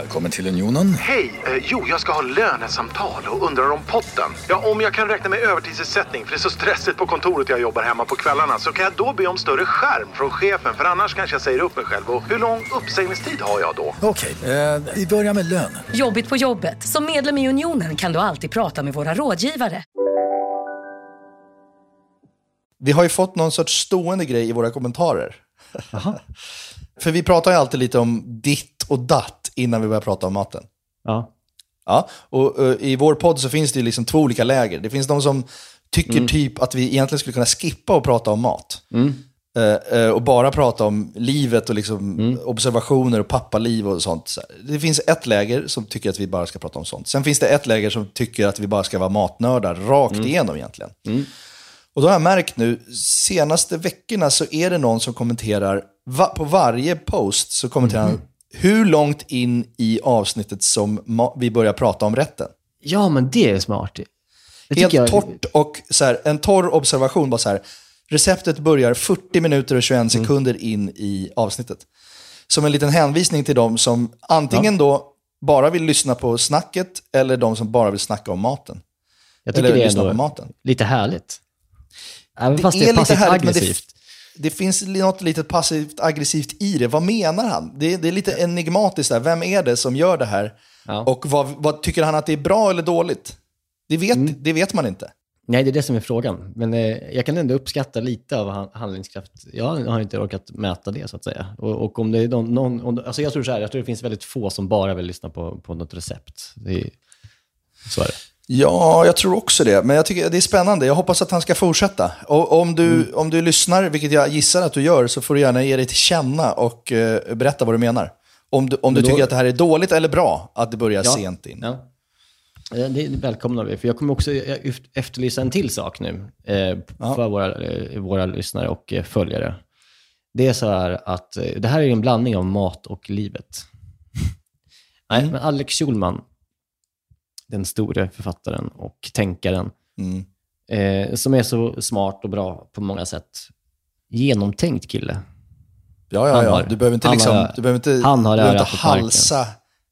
Välkommen till Unionen. Hej! Eh, jo, jag ska ha lönesamtal och undrar om potten. Ja, om jag kan räkna med övertidsersättning för det är så stressigt på kontoret jag jobbar hemma på kvällarna så kan jag då be om större skärm från chefen för annars kanske jag säger upp mig själv. Och hur lång uppsägningstid har jag då? Okej, eh, vi börjar med lön. Jobbigt på jobbet. Som medlem i Unionen kan du alltid prata med våra rådgivare. Vi har ju fått någon sorts stående grej i våra kommentarer. För vi pratar ju alltid lite om ditt och datt innan vi börjar prata om maten. Ja. Ja, och eh, i vår podd så finns det ju liksom två olika läger. Det finns de som tycker typ att vi egentligen skulle kunna skippa och prata om mat. Eh, eh, och bara prata om livet och liksom observationer och pappaliv och sånt. Så Det finns ett läger som tycker att vi bara ska prata om sånt. Sen finns det ett läger som tycker att vi bara ska vara matnördar rakt igenom egentligen. Och då har jag märkt nu, senaste veckorna så är det någon som kommenterar, va, på varje post så kommenterar han hur långt in i avsnittet som vi börjar prata om rätten. ja, men det är smart. Det Helt jag- torrt och så här, en torr observation bara så här. Receptet börjar 40 minuter och 21 Mm. sekunder in i avsnittet. Som en liten hänvisning till de som antingen då bara vill lyssna på snacket eller de som bara vill snacka om maten. Jag tycker Eller det är ändå maten. lite härligt. Även Det fast det är är, lite härligt, aggressivt. Det finns något lite passivt aggressivt i det. Vad menar han? Det, det är lite enigmatiskt där. Vem är det som gör det här? Ja. Och vad, vad tycker han att det är bra eller dåligt? Det vet, Mm. det vet man inte. Nej, det är det som är frågan. Men eh, jag kan ändå uppskatta lite av han- handlingskraft. Jag har inte orkat mäta det, så att säga. Och, och om det är någon... någon om, alltså jag tror så här, jag tror det finns väldigt få som bara vill lyssna på, på något recept. Det är, så är det. Ja, jag tror också det. Men jag tycker det är spännande. Jag hoppas att han ska fortsätta. Och om du, Mm. om du lyssnar, vilket jag gissar att du gör, så får du gärna ge dig till känna och eh, berätta vad du menar. Om du, om du då- tycker att det här är dåligt eller bra, att det börjar Ja. sent in. Ja. Eh, Det välkomnar vi, för jag kommer också eft- efterlysa en till sak nu eh, för våra, eh, våra lyssnare och eh, följare. Det är så här att eh, det här är en blandning av mat och livet. Nej, men Alex Schulman, den store författaren och tänkaren, Mm. eh, som är så smart och bra på många sätt. Genomtänkt kille. Ja, ja, Han ja. har- Du behöver inte, han liksom, har- du behöver inte, han har du behöver inte marken. halsa,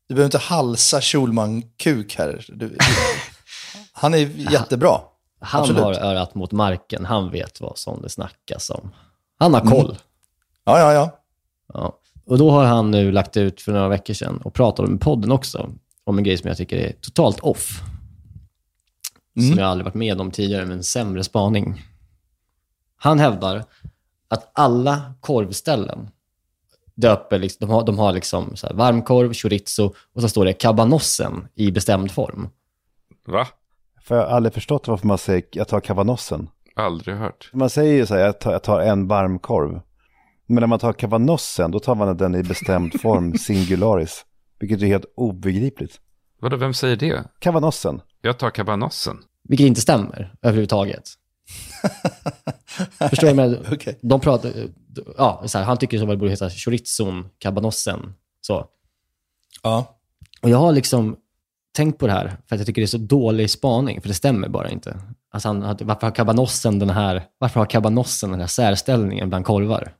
du behöver inte halsa Schulman-kuk här. Du, han är jättebra. Han Absolut. har örat mot marken. Han vet vad som det snackas om. Han har koll. Ja, ja, ja. Ja. Och då har han nu lagt ut för några veckor sedan och pratade om podden också, om en grej som jag tycker är totalt off. Som jag aldrig varit med om tidigare, men en sämre spaning. Han hävdar att alla korvställen döper, liksom, de har, de har liksom så här varmkorv, chorizo och så står det kabanossen i bestämd form. Va? För jag har aldrig förstått varför man säger jag tar kavanossen. Aldrig hört. Man säger ju så här, jag tar, jag tar en varmkorv. Men när man tar kavanossen, då tar man den i bestämd form, singularis. Vilket är helt obegripligt. Vadå, vem säger det? Kavanossen. Jag tar kabanossen. Vilket inte stämmer överhuvudtaget. Förstår du? Men Okej. de pratar, ja, så här, han tycker att det borde heta chorizon, kabanossen. Så. ja. Och jag har liksom tänkt på det här för att jag tycker det är så dålig spaning, för det stämmer bara inte. Alltså han, varför har kabanossen den här, varför har kabanossen den här särställningen bland korvar?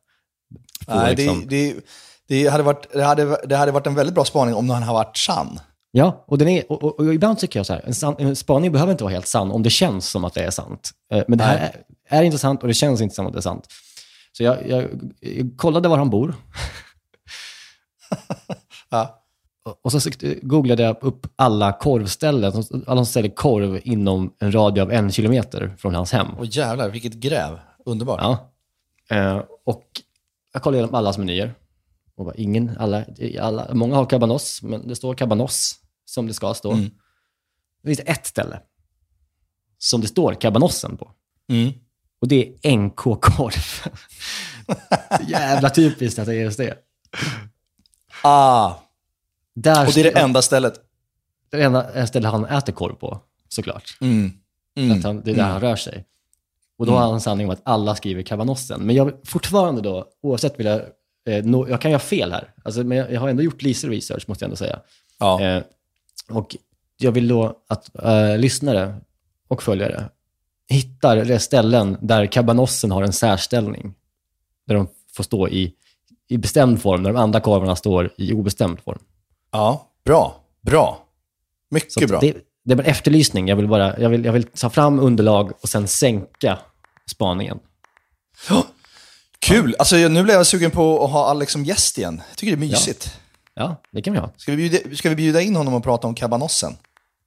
Nej, liksom- det, det, det, hade varit, det, hade, det hade varit en väldigt bra spaning om den hade varit sann. Ja, och, den är, och, och, och ibland tycker jag så här, en, san, en spaning behöver inte vara helt sann om det känns som att det är sant. Eh, Men det här är, är inte sant och det känns inte som att det är sant. Så jag, jag, jag kollade var han bor. Ja. Och- så googlade jag upp alla korvställen, alla som säljer korv inom en radie av en kilometer från hans hem. Och jävlar, vilket gräv. Underbart. Ja. Eh, och jag kollade igenom allas menyer. Och bara, ingen, alla, alla, många har cabanos, men det står cabanos som det ska stå. Mm. Det finns ett ställe som det står kabanossen på. Mm. Och det är NK-korv. Jävla typiskt att det är just det. Ah, Där och det är det enda stället. det enda stället han äter korv på, såklart. Mm. Att han, det är där han rör sig. Och då har han en sanning om att alla skriver kabanossen. Men jag vill fortfarande då, oavsett vill jag, eh, nå- jag kan ha fel här, alltså, men jag, jag har ändå gjort lite research måste jag ändå säga. Ja. Eh, Och jag vill då att eh, lyssnare och följare hittar ställen där kabanossen har en särställning. Där de får stå i, i bestämd form, där de andra korvarna står i obestämd form. Ja, bra. Bra. Mycket Så bra. det, det är bara en efterlysning. Jag vill, bara, jag, vill, jag vill ta fram underlag och sen sänka spaningen. Kul! Alltså, jag- nu blev jag sugen på att ha Alex som gäst igen. Jag tycker det är mysigt. Ja, det kan vi ha. Ska, vi bjuda, ska vi bjuda in honom och prata om kabanossen?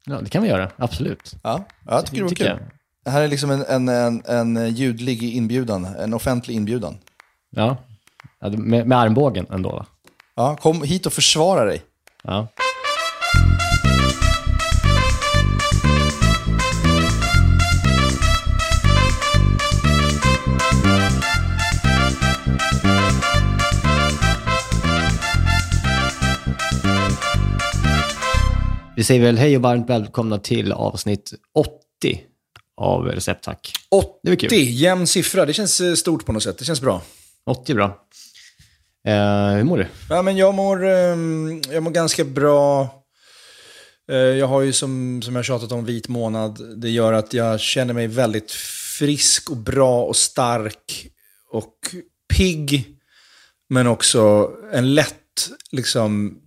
Ja, det kan vi göra. Absolut. Ja, ja jag tycker det var tycker kul. Det här är liksom en, en, en, en ljudlig inbjudan, en offentlig inbjudan. Ja. ja det- med, med armbågen ändå, va? Ja, kom hit och försvara dig. Ja. Vi säger väl hej och varmt välkomna till avsnitt 80 av Recept Tack. 80, Det var kul. jämn siffra. Det känns eh, stort på något sätt. Det känns bra. 80 är bra. Eh, hur mår du? Ja, men jag mår, ehm, jag mår ganska bra. Eh, Jag har ju som, som jag tjatat om vit månad. Det gör att jag känner mig väldigt frisk och bra och stark och pigg. Men också en lätt liksom,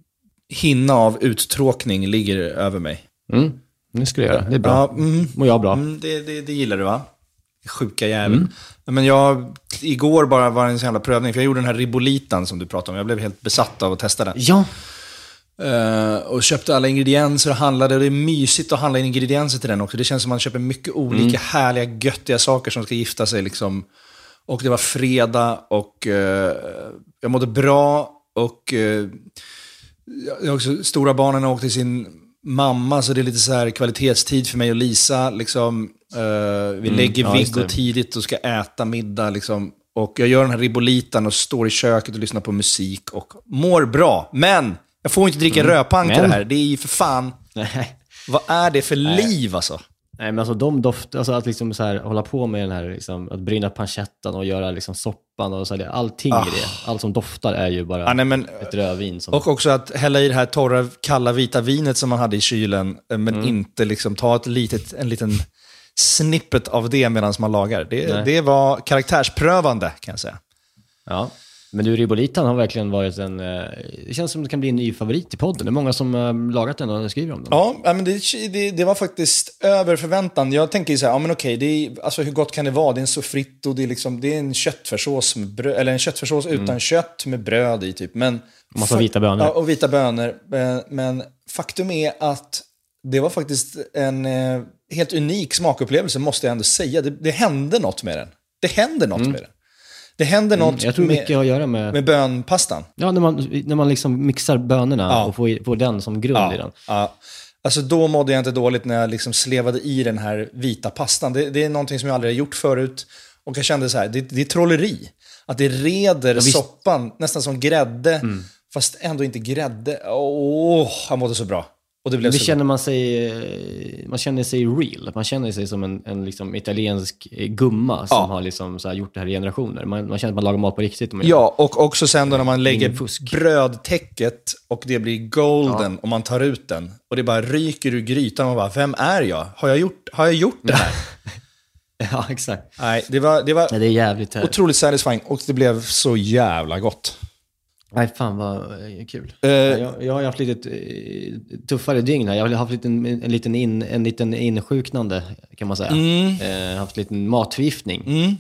hinna av uttråkning ligger över mig. Mm, det skulle jag göra. Det är bra. Ja, mm, Mår jag bra? Mm, det, det, det gillar du va? Sjuka jävel. Men jag, igår bara var det en sån jävla prövning, för jag gjorde den här ribolitan som du pratade om. Jag blev helt besatt av att testa den. Ja. Eh, och köpte alla ingredienser och handlade. Och det är mysigt att handla ingredienser till den också. Det känns som att man köper mycket olika härliga, göttiga saker som ska gifta sig. Liksom. Och det var fredag och eh, jag mådde bra. Och eh, jag har också, stora barnen åkte till sin mamma, så det är lite så här kvalitetstid för mig och Lisa. Liksom, Eh, vi lägger ja, Viggo tidigt och ska äta middag. Liksom. Och jag gör den här ribolitan och står i köket och lyssnar på musik och mår bra. Men jag får inte dricka rödpang till Men- det här. Det är ju för fan, Nej. vad är det för liv alltså? Nej, men alltså de doft, alltså att liksom så här, hålla på med den här, liksom, att bryna pancettan och göra liksom soppan och så här, allting i det. Allt som doftar är ju bara Ah. Nej, men, ett rödvin. Som, och också att hälla i det här torra, kalla, vita vinet som man hade i kylen, eh, men Mm. inte liksom ta ett litet, en liten snippet av det medan man lagar. Det, Nej. det var karaktärsprövande kan jag säga. ja. Men du, Ribolitan har verkligen varit en... eh, Det känns som det kan bli en ny favorit i podden. Det är många som har lagat den och skriver om den. Ja, men det, det, det var faktiskt över förväntan. Jag tänker ju så här, ja men okej, det är, alltså hur gott kan det vara? Det är en soffritto, det är, liksom, det är en köttfärssås, med bröd, eller en köttfärssås utan kött med bröd i typ. Men, Och massa vita bönor. Ja, och vita bönor. Men, men faktum är att det var faktiskt en eh, helt unik smakupplevelse, måste jag ändå säga. Det, det hände något med den. Det händer något med den. Det händer något Jag tror mycket med, har att göra med... med bönpastan. Ja, när man, när man liksom mixar bönorna Ja. och får, får den som grund i den. Ja. Alltså då mådde jag inte dåligt när jag liksom slevade i den här vita pastan. Det, det är någonting som jag aldrig har gjort förut. Och jag kände så här, det, det är trolleri. Att det reder visst. soppan nästan som grädde, fast ändå inte grädde. Åh, jag mådde så bra. Och det blev Det känner man sig, man känner sig real. Man känner sig som en, en liksom italiensk eh, gumma som Ja. har liksom så gjort det här i generationer. Man, man känner att man lagar mat på riktigt. Ja, och också sen då när man lägger brödtäcket och det blir golden och man tar ut den. Och det bara ryker ur grytan och man bara, vem är jag? Har jag gjort, har jag gjort det här? Ja, exakt. Nej, det var, det var Ja, det är jävligt här. otroligt satisfying och det blev så jävla gott. Nej, fan vad eh, kul. Eh, jag, jag har haft lite eh, tuffare dygn här. Jag har haft en, en, liten in, en liten insjuknande, kan man säga. Eh, haft lite matförgiftning. Mm.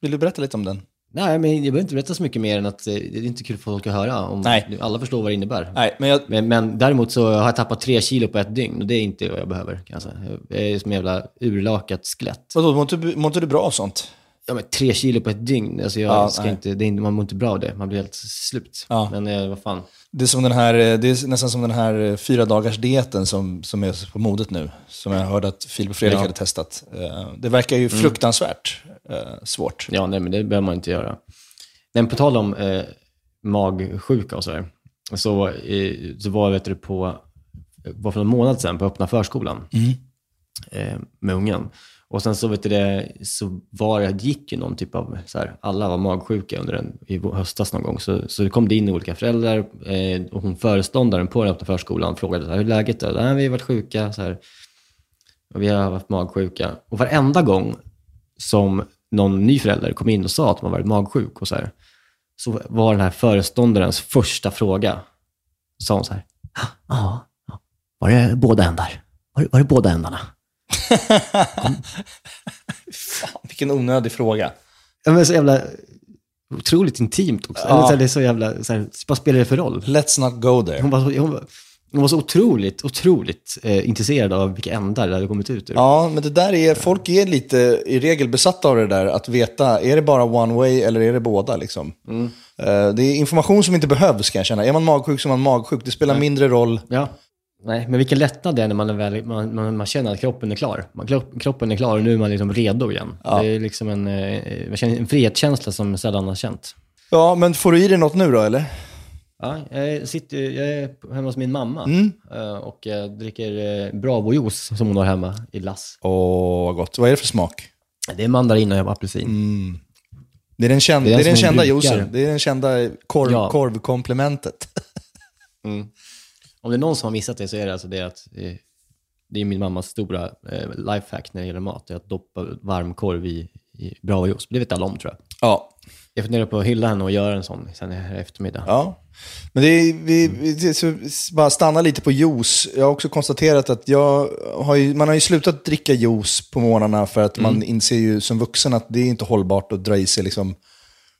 Vill du berätta lite om den? Nej, men jag behöver inte berätta så mycket mer än att det är inte kul för folk att höra. Om, Nej. Alla förstår vad det innebär. Nej, men jag... Men, men däremot så har jag tappat tre kilo på ett dygn och det är inte vad jag behöver. Kan jag, säga. jag är som en jävla urlakat skelett. Vadå, mår inte, mår inte du bra av sånt? Ja, men tre kilo på ett dygn, alltså jag Ja, ska nej. inte, det är, man mår inte bra av det. Man blir helt slut. Ja. Men eh, vad fan. Det är, som den här, eh, det är nästan som den här eh, fyra dagars dieten som, som är på modet nu. Som jag hörde att Filip och Fredrik Ja. hade testat. Eh, Det verkar ju fruktansvärt eh, svårt. Ja, nej, men det behöver man inte göra. Men på tal om eh, magsjuka och sådär, så, eh, så var jag på, var för en månad sedan på öppna förskolan. eh, med ungen. Och sen så, vet du det, så var det, gick ju någon typ av, så här, alla var magsjuka under en, i höstas någon gång. Så, så det kom det in olika föräldrar eh, och hon föreståndaren på den öppna förskolan frågade så här, hur är läget är. Nej, vi har varit sjuka, så här, och vi har haft magsjuka. Och varenda gång som någon ny förälder kom in och sa att man varit magsjuk och så här, så var den här föreståndarens första fråga, sa hon så här, ah, ja, ja. var det båda ändar? Var, var det båda ändarna? Fan, vilken onödig fråga. Ja, men så jävla otroligt intimt också. Ja. Eller så här, det är så jävla, så här, vad spelar det för roll? Let's not go there. Hon var, så- hon var, hon var så otroligt, otroligt eh, intresserad av vilka ändar det hade kommit ut ur. Ja, men det där är, folk är lite i regel besatta av det där, att veta, är det bara one way eller är det båda liksom? Eh, Det är information som inte behövs kan jag känna. Är man magsjuk så är man magsjuk, det spelar mindre roll. Ja. Nej, men vilken lättnad det är när man, är väl, man, man, man känner att kroppen är klar. Man, kropp- kroppen är klar och nu är man liksom redo igen. Det är liksom en, eh, känner en frihetskänsla som sällan har känt. Ja, men får du i dig något nu då eller? Ja, jag, sitter, jag är hemma hos min mamma Mm. eh, och jag dricker eh, Bravo-juice som hon har hemma i lass. Åh, vad gott. Vad är det för smak? Det är mandarin och apelsin. Mm. Det är den, känd, Det det är den kända brukar. juicen. Det är den kända korv, Ja. korvkomplementet. Om det är någon som har missat det så är det alltså det att eh, det är min mammas stora eh, lifehack när det gäller mat. Det är att doppa varm korv i, i Bravo-juice. Det vet alla om tror jag. Ja. Jag funderar på att hylla henne och göra en sån sen i eftermiddag. Ja, men det är, vi, vi bara stanna lite på juice. Jag har också konstaterat att jag har ju, man har ju slutat dricka juice på morgnarna för att man inser ju som vuxen att det är inte hållbart att dra i sig liksom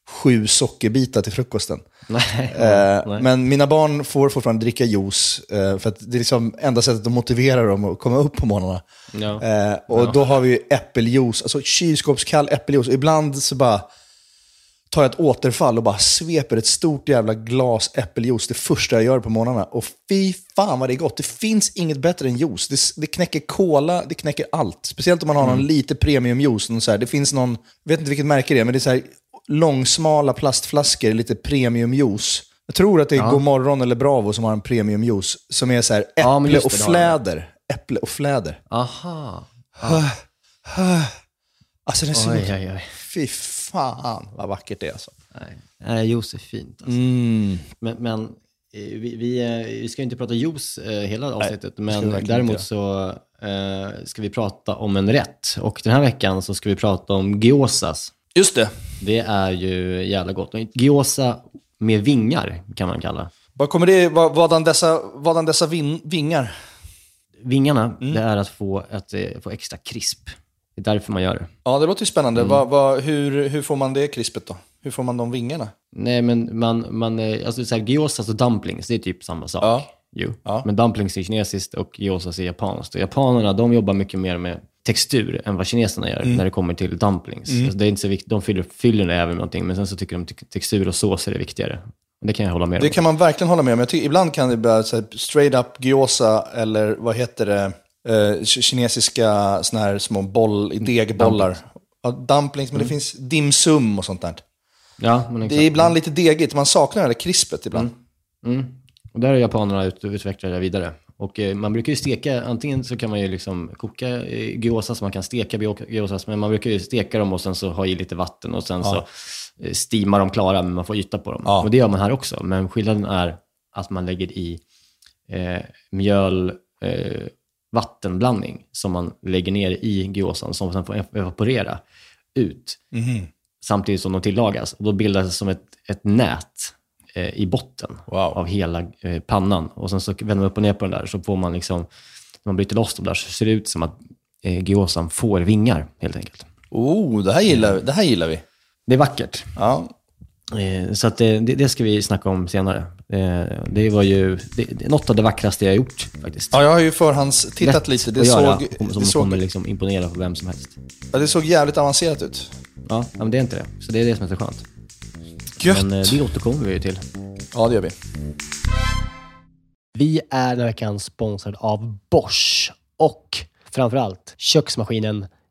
sju sockerbitar till frukosten. Nej, Eh, nej. Men mina barn får fortfarande dricka juice eh, för det är liksom enda sättet att motivera dem att komma upp på morgnarna. Ja. Eh, och då har vi ju äppeljuice, alltså kylskåpskall äppeljuice. Och ibland så bara tar jag ett återfall och bara sveper ett stort jävla glas äppeljuice det första jag gör på morgnarna. Och fy fan vad det är gott. Det finns inget bättre än juice. Det, det knäcker cola, det knäcker allt. Speciellt om man har någon lite premiumjuice. någon så här. Det finns någon, jag vet inte vilket märke det är, men det är så här långsmala plastflaskor, lite premiumjuice. Jag tror att det är God Morgon eller Bravo som har en premiumjuice som är så här äpple Ja, och fläder. Äpple och fläder. Aha. Alltså den så Oj, oj, oj. Fy fan vad vackert det är alltså. Nej, Nej juice är fint. Alltså. Mm. Men, men eh, vi, vi, eh, vi ska ju inte prata juice eh, hela avsnittet, vi men däremot inte så ska vi prata om en rätt. Och den här veckan så ska vi prata om gyozas. Just det. Det är ju jävla gott. Gyoza med vingar kan man kalla. Vad kommer det, vad, vadan dessa, vadan dessa vin, vingar? Vingarna, Mm. det är att få, att eh, få extra krisp. Det är därför man gör det. Ja, det låter ju spännande. Vad, vad, hur, hur får man det krispet då? Hur får man de vingarna? Nej, men man, man eh, alltså så här, gyozas och dumplings, det är typ samma sak. Ja. Jo. Ja. Men dumplings är kinesiskt och gyozas är japanskt. Och japanerna, de jobbar mycket mer med textur än vad kineserna gör Mm. när det kommer till dumplings. Alltså, det är inte så viktigt. De fyller, fyller det även med någonting, men sen så tycker de te- textur och såser är viktigare. Och det kan jag hålla med Det om. kan man verkligen hålla med om. Jag tycker, ibland kan det bli så här, straight up gyoza eller vad heter det? Eh, ki- kinesiska såna här små boll, degbollar. Ja, dumplings, men det finns dim sum och sånt där. Ja, men Det exakt. är ibland lite degigt. Man saknar det där krispet ibland. Mm. Och där har japanerna ut, utvecklat det vidare. Och eh, man brukar ju steka, antingen så kan man ju liksom koka eh, gyoza så man kan steka gyozas, men man brukar ju steka dem och sen så ha i lite vatten och sen så eh, steamar de klara, men man får yta på dem. Ja. Och det gör man här också, men skillnaden är att man lägger i eh, mjöl, eh, vattenblandning som man lägger ner i gyozan som sen får evaporera ut samtidigt som de tillagas. Och då bildas det som ett, ett nät i botten Wow. av hela eh, pannan. Och sen så vänder man upp och ner på den där så får man liksom, när man bryter loss dem där så ser det ut som att eh, gyozan får vingar helt enkelt. Oh, det här gillar, vi. det här gillar vi. Det är vackert. Ja. Eh, så att det, det, ska vi snacka om senare. Eh, det var ju det, något av det vackraste jag har gjort faktiskt. ja, jag har ju förhands tittat Lätt lite. Det att göra, såg, som det, kommer såg, liksom imponera på vem som helst. ja, det såg jävligt avancerat ut. Ja, ja, men det är inte det. Så det är det som är så skönt. Gött. Men eh, det återkommer vi ju till. Ja, det gör vi. Vi är den här veckan sponsrad av Bosch och framförallt köksmaskinen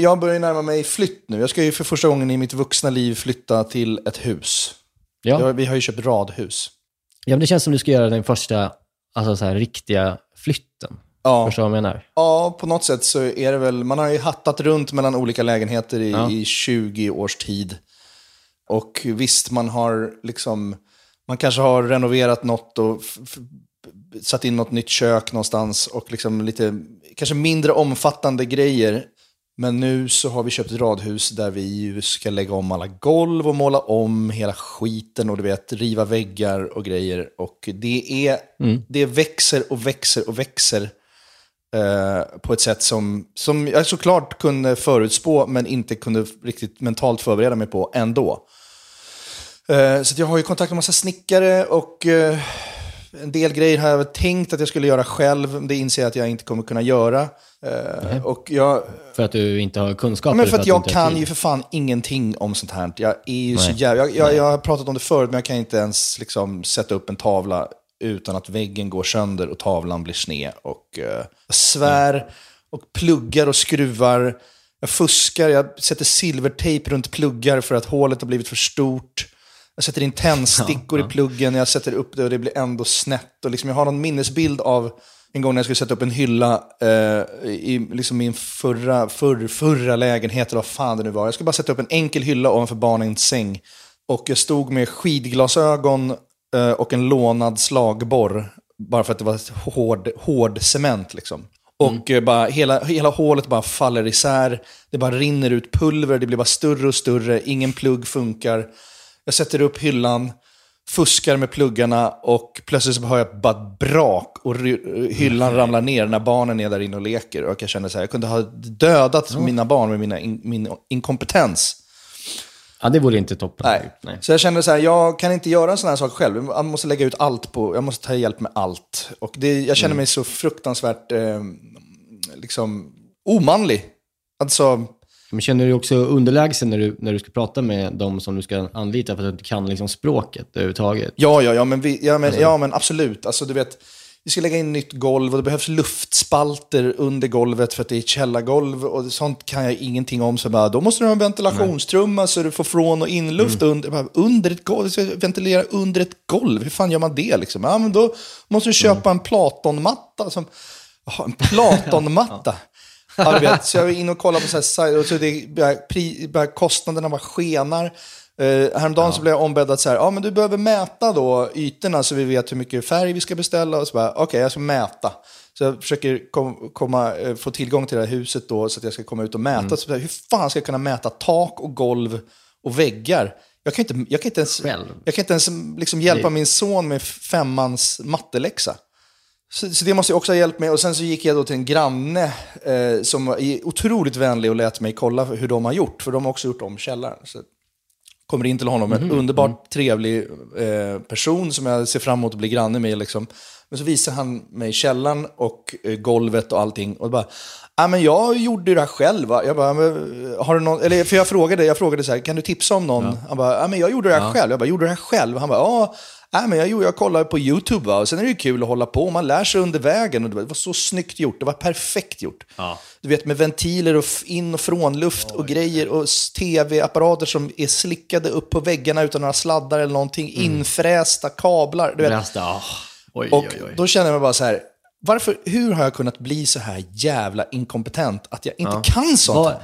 Jag börjar närma mig flytt nu. Jag ska ju för första gången i mitt vuxna liv flytta till ett hus. Ja. Jag, vi har ju köpt radhus. ja, men det känns som du ska göra den första alltså så här, riktiga flytten. Ja. Förstår du vad jag menar? Ja, på något sätt så är det väl, man har ju hattat runt mellan olika lägenheter i, Ja. i 20 års tid. Och visst, man har liksom, man kanske har renoverat något och satt in något nytt kök någonstans och liksom lite, kanske mindre omfattande grejer. Men nu så har vi köpt ett radhus där vi ska lägga om alla golv och måla om hela skiten och du vet, riva väggar och grejer. Och det, är, det växer och växer och växer eh, på ett sätt som, som jag såklart kunde förutspå men inte kunde riktigt mentalt förbereda mig på ändå. Eh, så jag har ju kontakt med massa snickare och eh, en del grejer har jag tänkt att jag skulle göra själv. Det inser jag att jag inte kommer kunna göra. Eh, och jag, För att du inte har kunskap? Men eller för att du jag kan ju för fan ingenting om sånt här. Jag är ju så Nej. jävla... Jag, jag, jag har pratat om det förut, men jag kan inte ens liksom sätta upp en tavla utan att väggen går sönder och tavlan blir sned. Och eh, jag svär och pluggar och skruvar. Jag fuskar, jag sätter silvertejp runt pluggar för att hålet har blivit för stort. Jag sätter in tändstickor i pluggen, jag sätter upp det och det blir ändå snett. Och liksom jag har någon minnesbild av en gång när jag skulle sätta upp en hylla eh, i liksom min förra, förr, förra lägenhet, eller vad fan det nu var. Jag skulle bara sätta upp en enkel hylla ovanför barnens säng. Och jag stod med skidglasögon eh, och en lånad slagborr. Bara för att det var ett hård, hård cement liksom. Och eh, bara, hela, hela hålet bara faller isär. Det bara rinner ut pulver, det blir bara större och större. Ingen plugg funkar. Jag sätter upp hyllan, fuskar med pluggarna och plötsligt så hör jag bara ett brak och hyllan ramlar ner när barnen är där inne och leker. Och jag känner så här, jag kunde ha dödat mina barn med mina in, min inkompetens. Ja, det vore inte toppen. Nej. Nej. Så jag kände så här, jag kan inte göra en sån här sak själv. Jag måste lägga ut allt på, jag måste ta hjälp med allt. Och det, jag känner mig så fruktansvärt eh, liksom omanlig. Alltså, Men känner du också underlägsen när du, när du ska prata med de som du ska anlita för att du inte kan liksom språket överhuvudtaget? Ja, ja, ja, men, vi, ja, men, ja, men absolut. Alltså, du vet, vi ska lägga in nytt golv och det behövs luftspalter under golvet för att det är källargolv och sånt kan jag ingenting om. Så bara, då måste du ha en ventilationstrumma så du får från och inluft under, bara, under ett golv. Ska ventilera under ett golv. Hur fan gör man det liksom? Ja, men då måste du köpa en Platonmatta. Som, en Platonmatta. Ja, du vet, så jag var inne och kollade på så här, sajter och så det börjar, kostnaderna bara skenar. Uh, häromdagen så blev jag ombedd att så här, ja, men du behöver mäta då ytorna så vi vet hur mycket färg vi ska beställa. Och så bara, okej, jag ska mäta. Så jag försöker kom, komma, eh, få tillgång till det här huset då så att jag ska komma ut och mäta. Så här, hur fan ska jag kunna mäta tak och golv och väggar? Jag kan inte, jag kan inte ens, Själv? jag kan inte ens liksom hjälpa min son med femmans matteläxa. Så, så det måste jag också ha hjälp med. Och sen så gick jag då till en granne eh, som var otroligt vänlig och lät mig kolla hur de har gjort. För de har också gjort om källaren. Så kommer in till honom, en underbart trevlig eh, person som jag ser fram emot att bli granne med. Liksom. Men så visar han mig källaren och eh, golvet och allting. Och bara, ah, men jag gjorde det här själv. Va? Jag bara, men, har du någon, eller, för jag frågade, jag frågade så här, kan du tipsa om någon? Han bara, ah, men jag gjorde det här själv. Jag bara, gjorde du det här själv? Han bara, ja. Nej, men jag, gjorde- jag kollade på YouTube va? och sen är det ju kul att hålla på. Man lär sig under vägen och det var, så snyggt gjort. Det var perfekt gjort. Du vet med ventiler och in och frånluft och grejer och tv-apparater som är slickade upp på väggarna utan några sladdar eller någonting. Infrästa kablar. Du vet. Resten, ah, oj, Och oj, oj. då känner jag bara så här, varför, hur har jag kunnat bli så här jävla inkompetent att jag inte kan sånt här?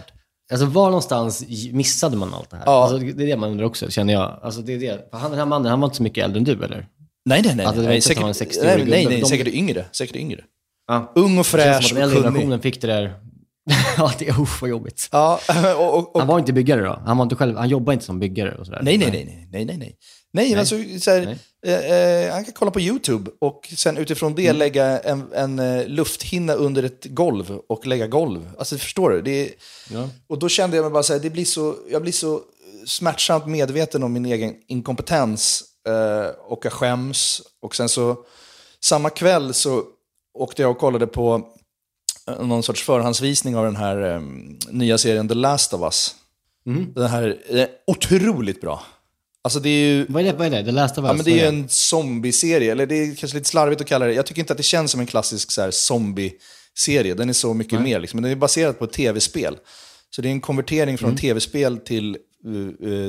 Alltså var någonstans missade man allt det här? Ja. Alltså, det är det man undrar också, känner jag. Alltså, det är det. För han, den här mannen, han var inte så mycket äldre än du, eller? Nej, nej, nej. Alltså, det var nej, inte han säkert, 60-årig nej, nej, gubbe. nej, De- säkert yngre. Säkert yngre. Ja. Ung och fräsch som att den och äldre kunnig. generationen fick det där... ja, det är usch vad jobbigt. Ja, och, och, och, Han var inte byggare då? Han, var inte själv, han jobbade inte som byggare och sådär? Nej, nej, nej, nej, nej, nej, nej. Nej, alltså så här, Eh, eh, han kan kolla på YouTube och sen utifrån det Mm. lägga en, en eh, lufthinna under ett golv och lägga golv. Alltså förstår du? Det är, Ja. Och då kände jag mig bara så här, det blir så, jag blir så smärtsamt medveten om min egen inkompetens eh, och jag skäms. Och sen så, samma kväll så åkte jag och kollade på eh, någon sorts förhandsvisning av den här eh, nya serien The Last of Us. Den här är otroligt bra. Alltså det är ju... Vad är det? Vad är det? Of Us? Ja, men det är ju en zombie-serie, eller det är kanske lite slarvigt att kalla det. Jag tycker inte att det känns som en klassisk så här, zombie-serie. Den är så mycket mer, liksom. men den är baserad på ett tv-spel. Så det är en konvertering från tv-spel till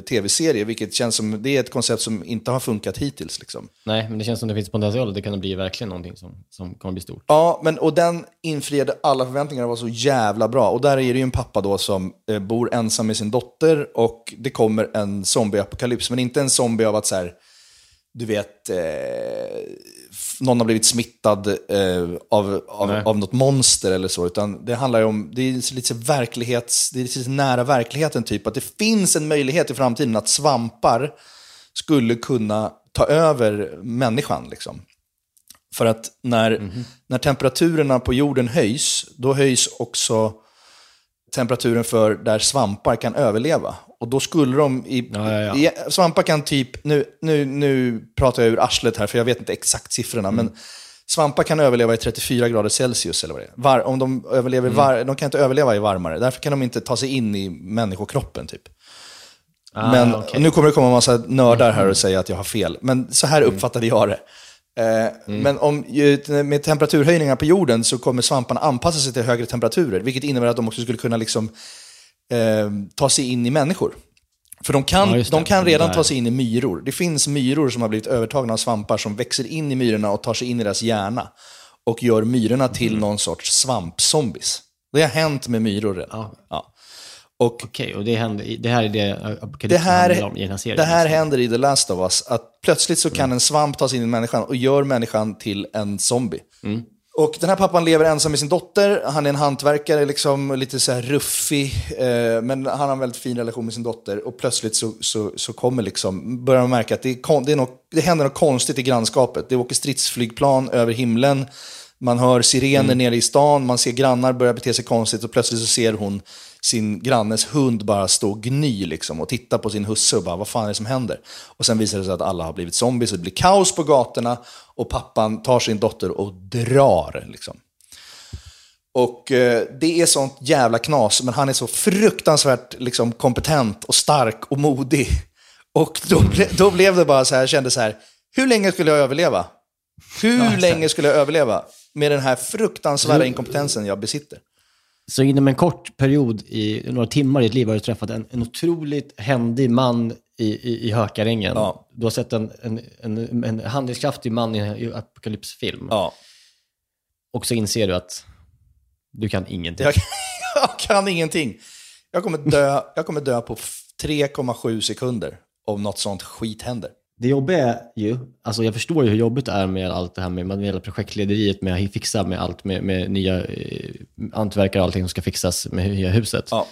tv-serie, vilket känns som, det är ett koncept som inte har funkat hittills. Liksom. Nej, men det känns som det finns potential. Det kan bli verkligen någonting som, som kommer bli stort. Ja, men, och den infriade alla förväntningar och var så jävla bra. Och där är det ju en pappa då som eh, bor ensam med sin dotter och det kommer en zombieapokalyps. Men inte en zombie av att så här, du vet, eh, någon har blivit smittad eh, av, av, Nej. av något monster eller så. Utan det handlar ju om, det är lite verklighets, det är lite nära verkligheten typ. Att det finns en möjlighet i framtiden att svampar skulle kunna ta över människan. Liksom. För att när, när temperaturerna på jorden höjs, då höjs också temperaturen för där svampar kan överleva. Och då skulle de i, Ja, ja, ja. i svampar kan typ, nu, nu, nu pratar jag ur arslet här för jag vet inte exakt siffrorna, men svampar kan överleva i 34 grader Celsius eller vad det är. Var, om de, överlever var, de kan inte överleva i varmare, därför kan de inte ta sig in i människokroppen typ. Ah, Men och nu kommer det komma en massa nördar här och säga att jag har fel. Men så här uppfattade jag det. Eh, Men om, med temperaturhöjningar på jorden så kommer svamparna anpassa sig till högre temperaturer. Vilket innebär att de också skulle kunna liksom, eh, ta sig in i människor. För de kan, Ja, de kan redan ta sig in i myror. Det finns myror som har blivit övertagna av svampar som växer in i myrorna och tar sig in i deras hjärna. Och gör myrorna till Mm. någon sorts svampzombies. Det har hänt med myror redan. Ja. Ja. Och Okej, och det, händer, det här är det apokalypsen det här, handlar om i den här serien? det här liksom. händer i The Last of Us, att plötsligt så kan en svamp ta sig in i människan och gör människan till en zombie. Och den här pappan lever ensam med sin dotter, han är en hantverkare, liksom, lite så här ruffig, eh, men han har en väldigt fin relation med sin dotter. Och plötsligt så, så, så kommer liksom, börjar man märka att det, är det, är något, det händer något konstigt i grannskapet. Det åker stridsflygplan över himlen, man hör sirener nere i stan, man ser grannar börja bete sig konstigt och plötsligt så ser hon sin grannes hund bara stå och gny liksom, och titta på sin husse och bara vad fan är det som händer? Och sen visar det sig att alla har blivit zombies, och det blir kaos på gatorna och pappan tar sin dotter och drar. Liksom. Och eh, det är sånt jävla knas, men han är så fruktansvärt liksom, kompetent och stark och modig. Och då, ble, då blev det bara så här, jag kände så här, hur länge skulle jag överleva? Hur länge skulle jag överleva med den här fruktansvärda inkompetensen jag besitter? Så inom en kort period, i några timmar i ditt liv, har du träffat en, en otroligt händig man i, i, i Hökarängen. Ja. Du har sett en, en, en, en handlingskraftig man i en apokalypsfilm. Ja. Och så inser du att du kan ingenting. Jag, jag kan ingenting. Jag kommer dö, jag kommer dö på f- 3,7 sekunder om något sånt skit händer. Det jobbiga är ju, alltså jag förstår ju hur jobbigt det är med allt det här med, hela projektlederiet, med att fixa med allt, med, med nya eh, hantverkare och allting som ska fixas med nya huset. Ja.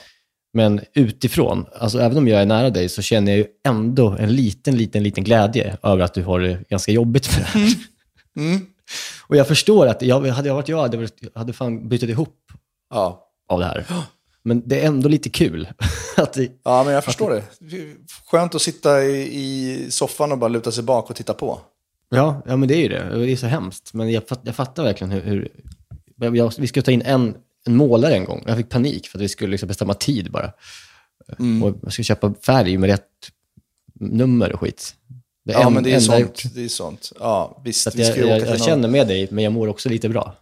Men utifrån, alltså även om jag är nära dig, så känner jag ju ändå en liten, liten, liten glädje över att du har det ganska jobbigt med det här. Mm. Och jag förstår att, jag, hade jag varit jag, hade, varit- hade fan bytt ihop Ja. av det här. Men det är ändå lite kul. att det, ja, men jag förstår det. Skönt att sitta i, i soffan och bara luta sig bak och titta på. Ja, ja, men det är ju det. Det är så hemskt. Men jag, fatt, jag fattar verkligen hur... hur jag, vi skulle ta in en, en målare en gång. Jag fick panik för att vi skulle liksom bestämma tid bara. Mm. Och jag skulle köpa färg med rätt nummer och skit. Det Ja, en- men det är sånt. Det är sånt. Ja, visst. Så jag, jag, jag känner med dig, men jag mår också lite bra.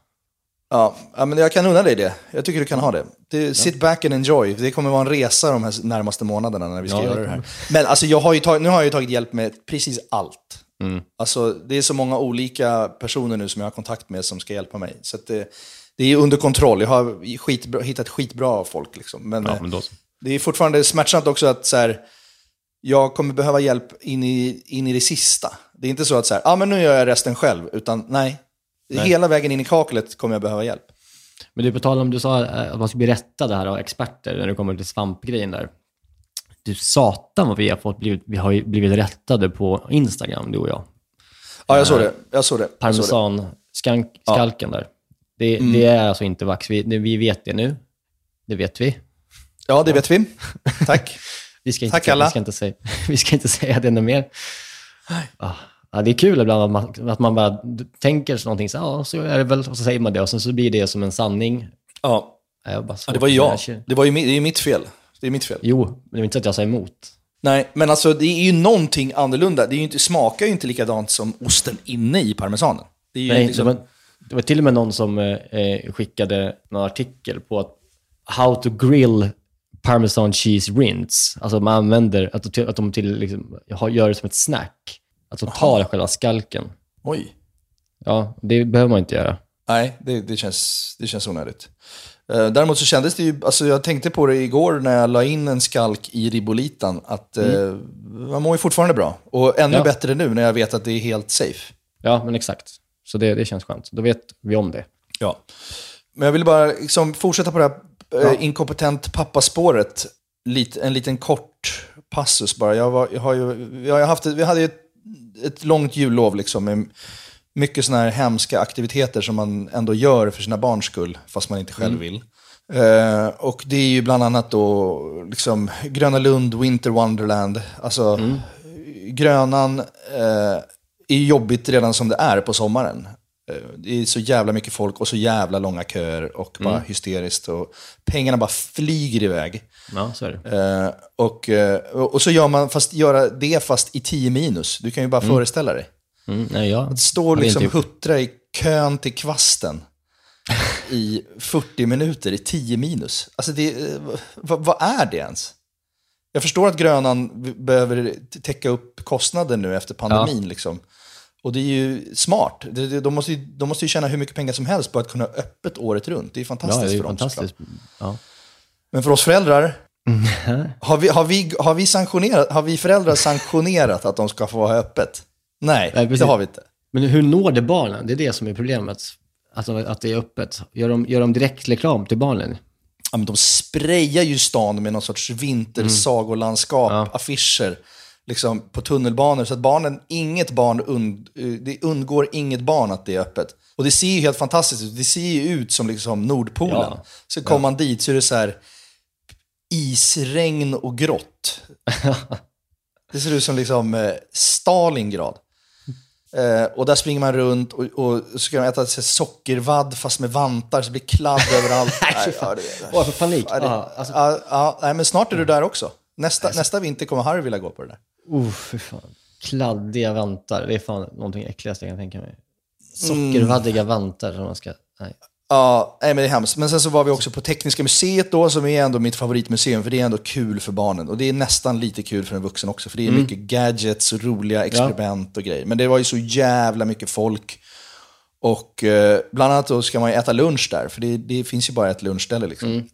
Ja, ja, men jag kan unna dig det. Jag tycker du kan ha det. det sit back and enjoy. Det kommer vara en resa de här närmaste månaderna när vi ska Ja, göra det här. Men alltså, jag har tagit, nu har jag ju tagit hjälp med precis allt. Mm. Alltså, det är så många olika personer nu som jag har kontakt med som ska hjälpa mig. Så det, det är under kontroll. Jag har skitbra, hittat skitbra folk. Liksom. Men, Ja, eh, men då det är fortfarande smärtsamt också att så här, jag kommer behöva hjälp in i, in i det sista. Det är inte så att så här, ah, men nu gör jag resten själv, utan nej. Nej. Hela vägen in i kaklet kommer jag behöva hjälp. Men du, på tal om du sa eh, att man ska bli rättad här av experter när det kommer till svampgrejen där. Du satan vad vi har fått blivit, vi har ju blivit rättade på Instagram, du och jag. Ja, jag såg det. Jag såg det. Jag såg det. Parmesan-skalken där. Det, det är alltså inte vax. Vi, vi vet det nu. Det vet vi. Ja, det vet vi. Tack. Vi ska inte, Tack alla. Vi ska inte, säga, vi ska inte säga det något mer. Ah. Ja, det är kul ibland att man, att man bara tänker så någonting, så, ja, så är det väl, och så säger man det och sen så blir det som en sanning. Ja, Ja, det var ju jag. Det, var ju, det är mitt fel. Det är mitt fel. Jo, men det är inte så att jag säger emot. Nej, men alltså det är ju någonting annorlunda. Det är ju inte, smakar ju inte likadant som osten inne i parmesanen. Det Nej, liksom, det, var, det var till och med någon som eh, eh, skickade någon artikel på att how to grill parmesan cheese rinds. Alltså man använder, att, de- att de till, liksom, gör det som ett snack. Att de tar själva skalken. Oj. Ja, det behöver man inte göra. Nej, det, det, känns, det känns onödigt. Eh, däremot så kändes det ju, alltså jag tänkte på det igår när jag la in en skalk i ribolitan, att eh, man mår ju fortfarande bra. Och ännu Ja. bättre nu när jag vet att det är helt safe. Ja, men exakt. Så det, det känns skönt. Då vet vi om det. Ja. Men jag vill bara liksom fortsätta på det här eh, inkompetent pappaspåret. Lite, en liten kort passus bara. Jag, var, jag har ju, jag har haft, vi hade ju ett, ett långt jullov liksom, med mycket sådana här hemska aktiviteter som man ändå gör för sina barns skull, fast man inte själv vill. Eh, och det är ju bland annat då liksom, Gröna Lund, Winter Wonderland. Alltså, Grönan eh, är jobbigt redan som det är på sommaren. Eh, Det är så jävla mycket folk och så jävla långa köer och bara hysteriskt. Och pengarna bara flyger iväg. Ja, så. Eh, och, eh, och så gör man fast, göra det fast i 10 minus. Du kan ju bara föreställa dig. Mm, nej, ja. Att stå liksom huttra i kön till kvasten i 40 minuter i 10 minus. Alltså det, eh, vad, vad är det ens? Jag förstår att Grönan behöver täcka upp kostnader nu efter pandemin. Liksom. Och det är ju smart. De måste ju, de måste ju tjäna hur mycket pengar som helst på att kunna ha öppet året runt. Det är fantastiskt Ja, det är för dem. fantastiskt. Ja. Men för oss föräldrar, har vi, har, vi, har, vi sanktionerat, har vi föräldrar sanktionerat att de ska få ha öppet? Nej, Nej, det har vi inte. Men hur når det barnen? Det är det som är problemet. Att, de- att det är öppet. Gör de, gör de direkt reklam till barnen? ja, men de sprayar ju stan med någon sorts vintersagolandskap, Ja. affischer liksom, på tunnelbanor. Så att barnen, inget barn und, eh, det undgår inget barn att det är öppet. Och det ser ju helt fantastiskt ut. Det ser ju ut som liksom Nordpolen. Ja. Så kommer man dit så är det så här isregn och grått. det ser ut som liksom eh, Stalingrad. Eh, och där springer man runt och, och så ska de äta sockervadd fast med vantar så det blir kladd överallt. Nej, ja, det, Åh, för panik. Ja, det, Ja, alltså- ja, ja, nej, men snart är du där också. Nästa, nästa vinter kommer Harry vilja gå på det där. Uh, fy fan. Kladdiga vantar. Det är fan någonting äckligaste jag kan tänka mig. Sockervaddiga vantar som man ska... Nej. Ja, nej, men det är hemskt. Men sen så var vi också på Tekniska museet då, som är ändå mitt favoritmuseum, för det är ändå kul för barnen. Och det är nästan lite kul för en vuxen också, för det är mycket gadgets och roliga experiment och grejer. Men det var ju så jävla mycket folk. Och eh, bland annat då ska man ju äta lunch där, för det, det finns ju bara ett lunchställe. Liksom.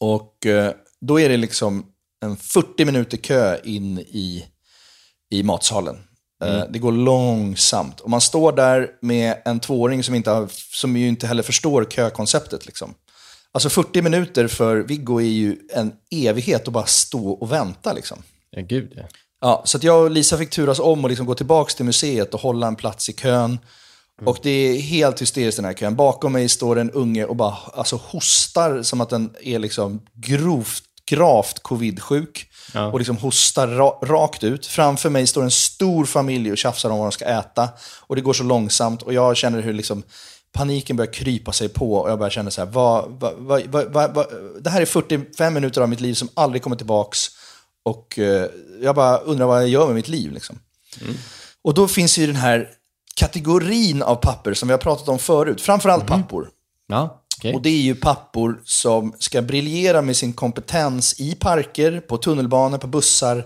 Och eh, då är det liksom en 40 minuter kö in i, i matsalen. Eh, Det går långsamt. Och man står där med en tvååring som, inte har, som ju inte heller förstår kökonceptet. Liksom. Alltså 40 minuter för Viggo är ju en evighet att bara stå och vänta. Liksom. Ja, gud ja. Ja, så jag och Lisa fick turas om och liksom gå tillbaka till museet och hålla en plats i kön. Och det är helt hysteriskt den här kön. Bakom mig står en unge och bara alltså, hostar som att den är liksom grovt, gravt covid-sjuk. Och liksom hostar ra rakt ut. Framför mig står en stor familj och tjafsar om vad de ska äta. Och det går så långsamt och jag känner hur liksom paniken börjar krypa sig på. Och jag börjar känna så här, vad, vad, vad, vad, det här är 45 minuter av mitt liv som aldrig kommer tillbaks. Och eh, jag bara undrar vad jag gör med mitt liv. Liksom. Och då finns ju den här kategorin av papper som vi har pratat om förut. Framförallt pappor. Ja, okej. Och det är ju pappor som ska briljera med sin kompetens i parker, på tunnelbanor, på bussar.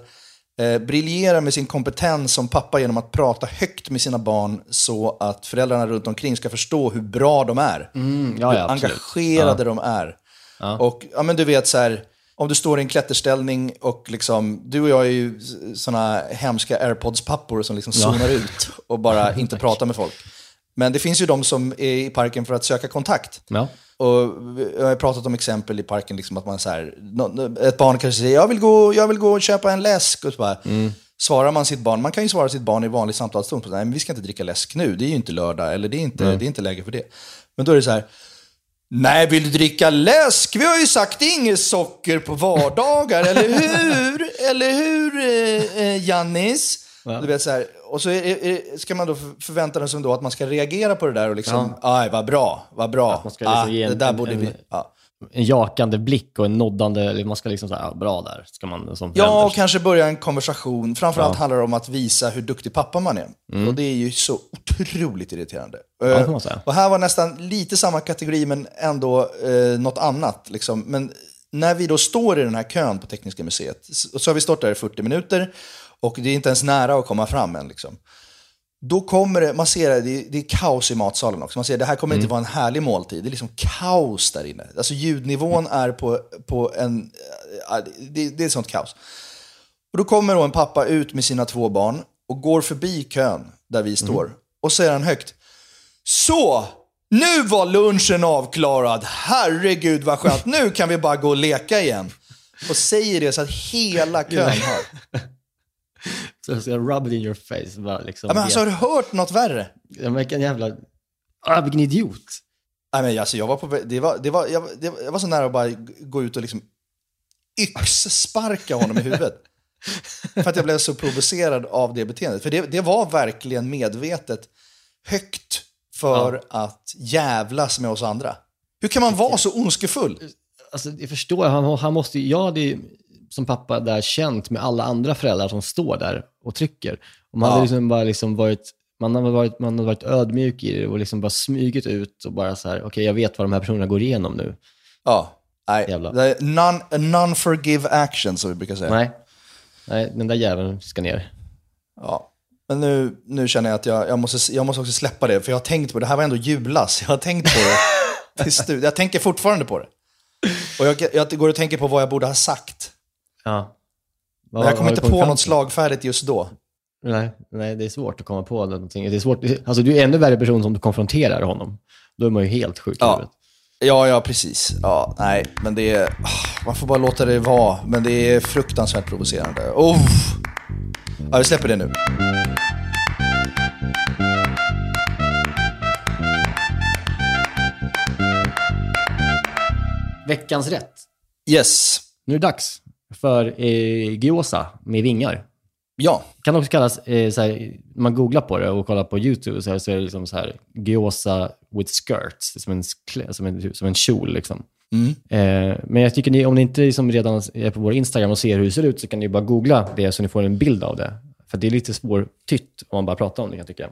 Eh, briljera med sin kompetens som pappa genom att prata högt med sina barn så att föräldrarna runt omkring ska förstå hur bra de är. Mm, ja, hur ja, absolut. engagerade de är. Och ja, men du vet så här, om du står i en klätterställning och liksom, du och jag är ju sådana hemska airpods-pappor som liksom zonar ut och bara inte pratar med folk. Men det finns ju de som är i parken för att söka kontakt. Ja. Och jag har pratat om exempel i parken, liksom att man så här, ett barn kanske säger jag vill, gå, jag vill gå och köpa en läsk. Och så bara, Svarar man sitt barn, man kan ju svara sitt barn i vanlig samtalston, på, nej men vi ska inte dricka läsk nu, det är ju inte lördag, eller det är inte, det är inte läge för det. Men då är det så här, nej vill du dricka läsk? Vi har ju sagt inget socker på vardagar, eller hur? Eller hur eh, eh, Du vet så här, och så är, är, ska man då för- förvänta sig då att man ska reagera på det där och liksom, aj vad bra, vad bra. man ska liksom ah, ge en- det där en- borde en- vi... Ja. En jakande blick och en noddande, man ska liksom säga, ja, bra där, ska man som Ja, och kanske börja en konversation. Framförallt handlar det om att visa hur duktig pappa man är. Och det är ju så otroligt irriterande. Mm. det Eh, och här var nästan lite samma kategori, men ändå eh, något annat. Liksom. Men när vi då står i den här kön på Tekniska museet, så har vi stått där i 40 minuter och det är inte ens nära att komma fram än. Liksom. Då kommer det, man ser det, det är, det är kaos i matsalen också. Man ser det här kommer inte vara en härlig måltid. Det är liksom kaos där inne. Alltså ljudnivån är på, på en... Det, det är ett sånt kaos. Och då kommer då en pappa ut med sina två barn och går förbi kön där vi står. Och säger han högt. Så! Nu var lunchen avklarad. Herregud vad skönt. Nu kan vi bara gå och leka igen. Och säger det så att hela kön hör. Så jag ska rub it in your face. Bara liksom Ja, men alltså, har du hört något värre? Ja, men vilken jävla... Ah, vilken idiot. Nej, men alltså, jag, var på, det var, det var, jag, det var, jag var så nära att bara gå ut och liksom yxsparka honom i huvudet. För att jag blev så provocerad av det beteendet. För det, det var verkligen medvetet högt för att jävlas med oss andra. Hur kan man vara så ondskefull? Alltså, jag förstår, han, han måste ju- jag hade ju som pappa där känt med alla andra föräldrar som står där och trycker. Och man Ja. hade liksom bara liksom varit, man hade varit, man hade varit ödmjuk i det och liksom bara smugit ut och bara så här, okej jag vet vad de här personerna går igenom nu. Ja, nej. Är non, non-forgive action som vi brukar säga. Nej, nej den där jäveln ska ner. Ja. Men nu, nu känner jag att jag, jag, måste, jag måste också släppa det, för jag har tänkt på det. Det här var ändå julas. Jag har tänkt på det. till slut. Jag tänker fortfarande på det. Och jag, jag går och tänker på vad jag borde ha sagt. Ja. Men jag kommer inte på något slagfärdigt just då. Nej, nej, det är svårt att komma på någonting. Det är svårt. Alltså, du är ännu värre person som du konfronterar honom. Då är man ju helt sjuk i Ja. huvudet. Ja, ja, precis. Ja, nej, men det är... Man får bara låta det vara. Men det är fruktansvärt provocerande. Oh. Ja, vi släpper det nu. Veckans rätt. Yes. Nu är det dags för eh, gyoza med vingar. Ja. kan också kallas, eh, så här, man googlar på det och kollar på YouTube så, här, så är det liksom så här, gyoza with skirts, som en, som en, som en kjol. Liksom. Eh, men jag tycker ni, om ni inte liksom redan är på vår Instagram och ser hur det ser ut så kan ni bara googla det så ni får en bild av det. För det är lite svårtytt om man bara pratar om det kan jag tycka.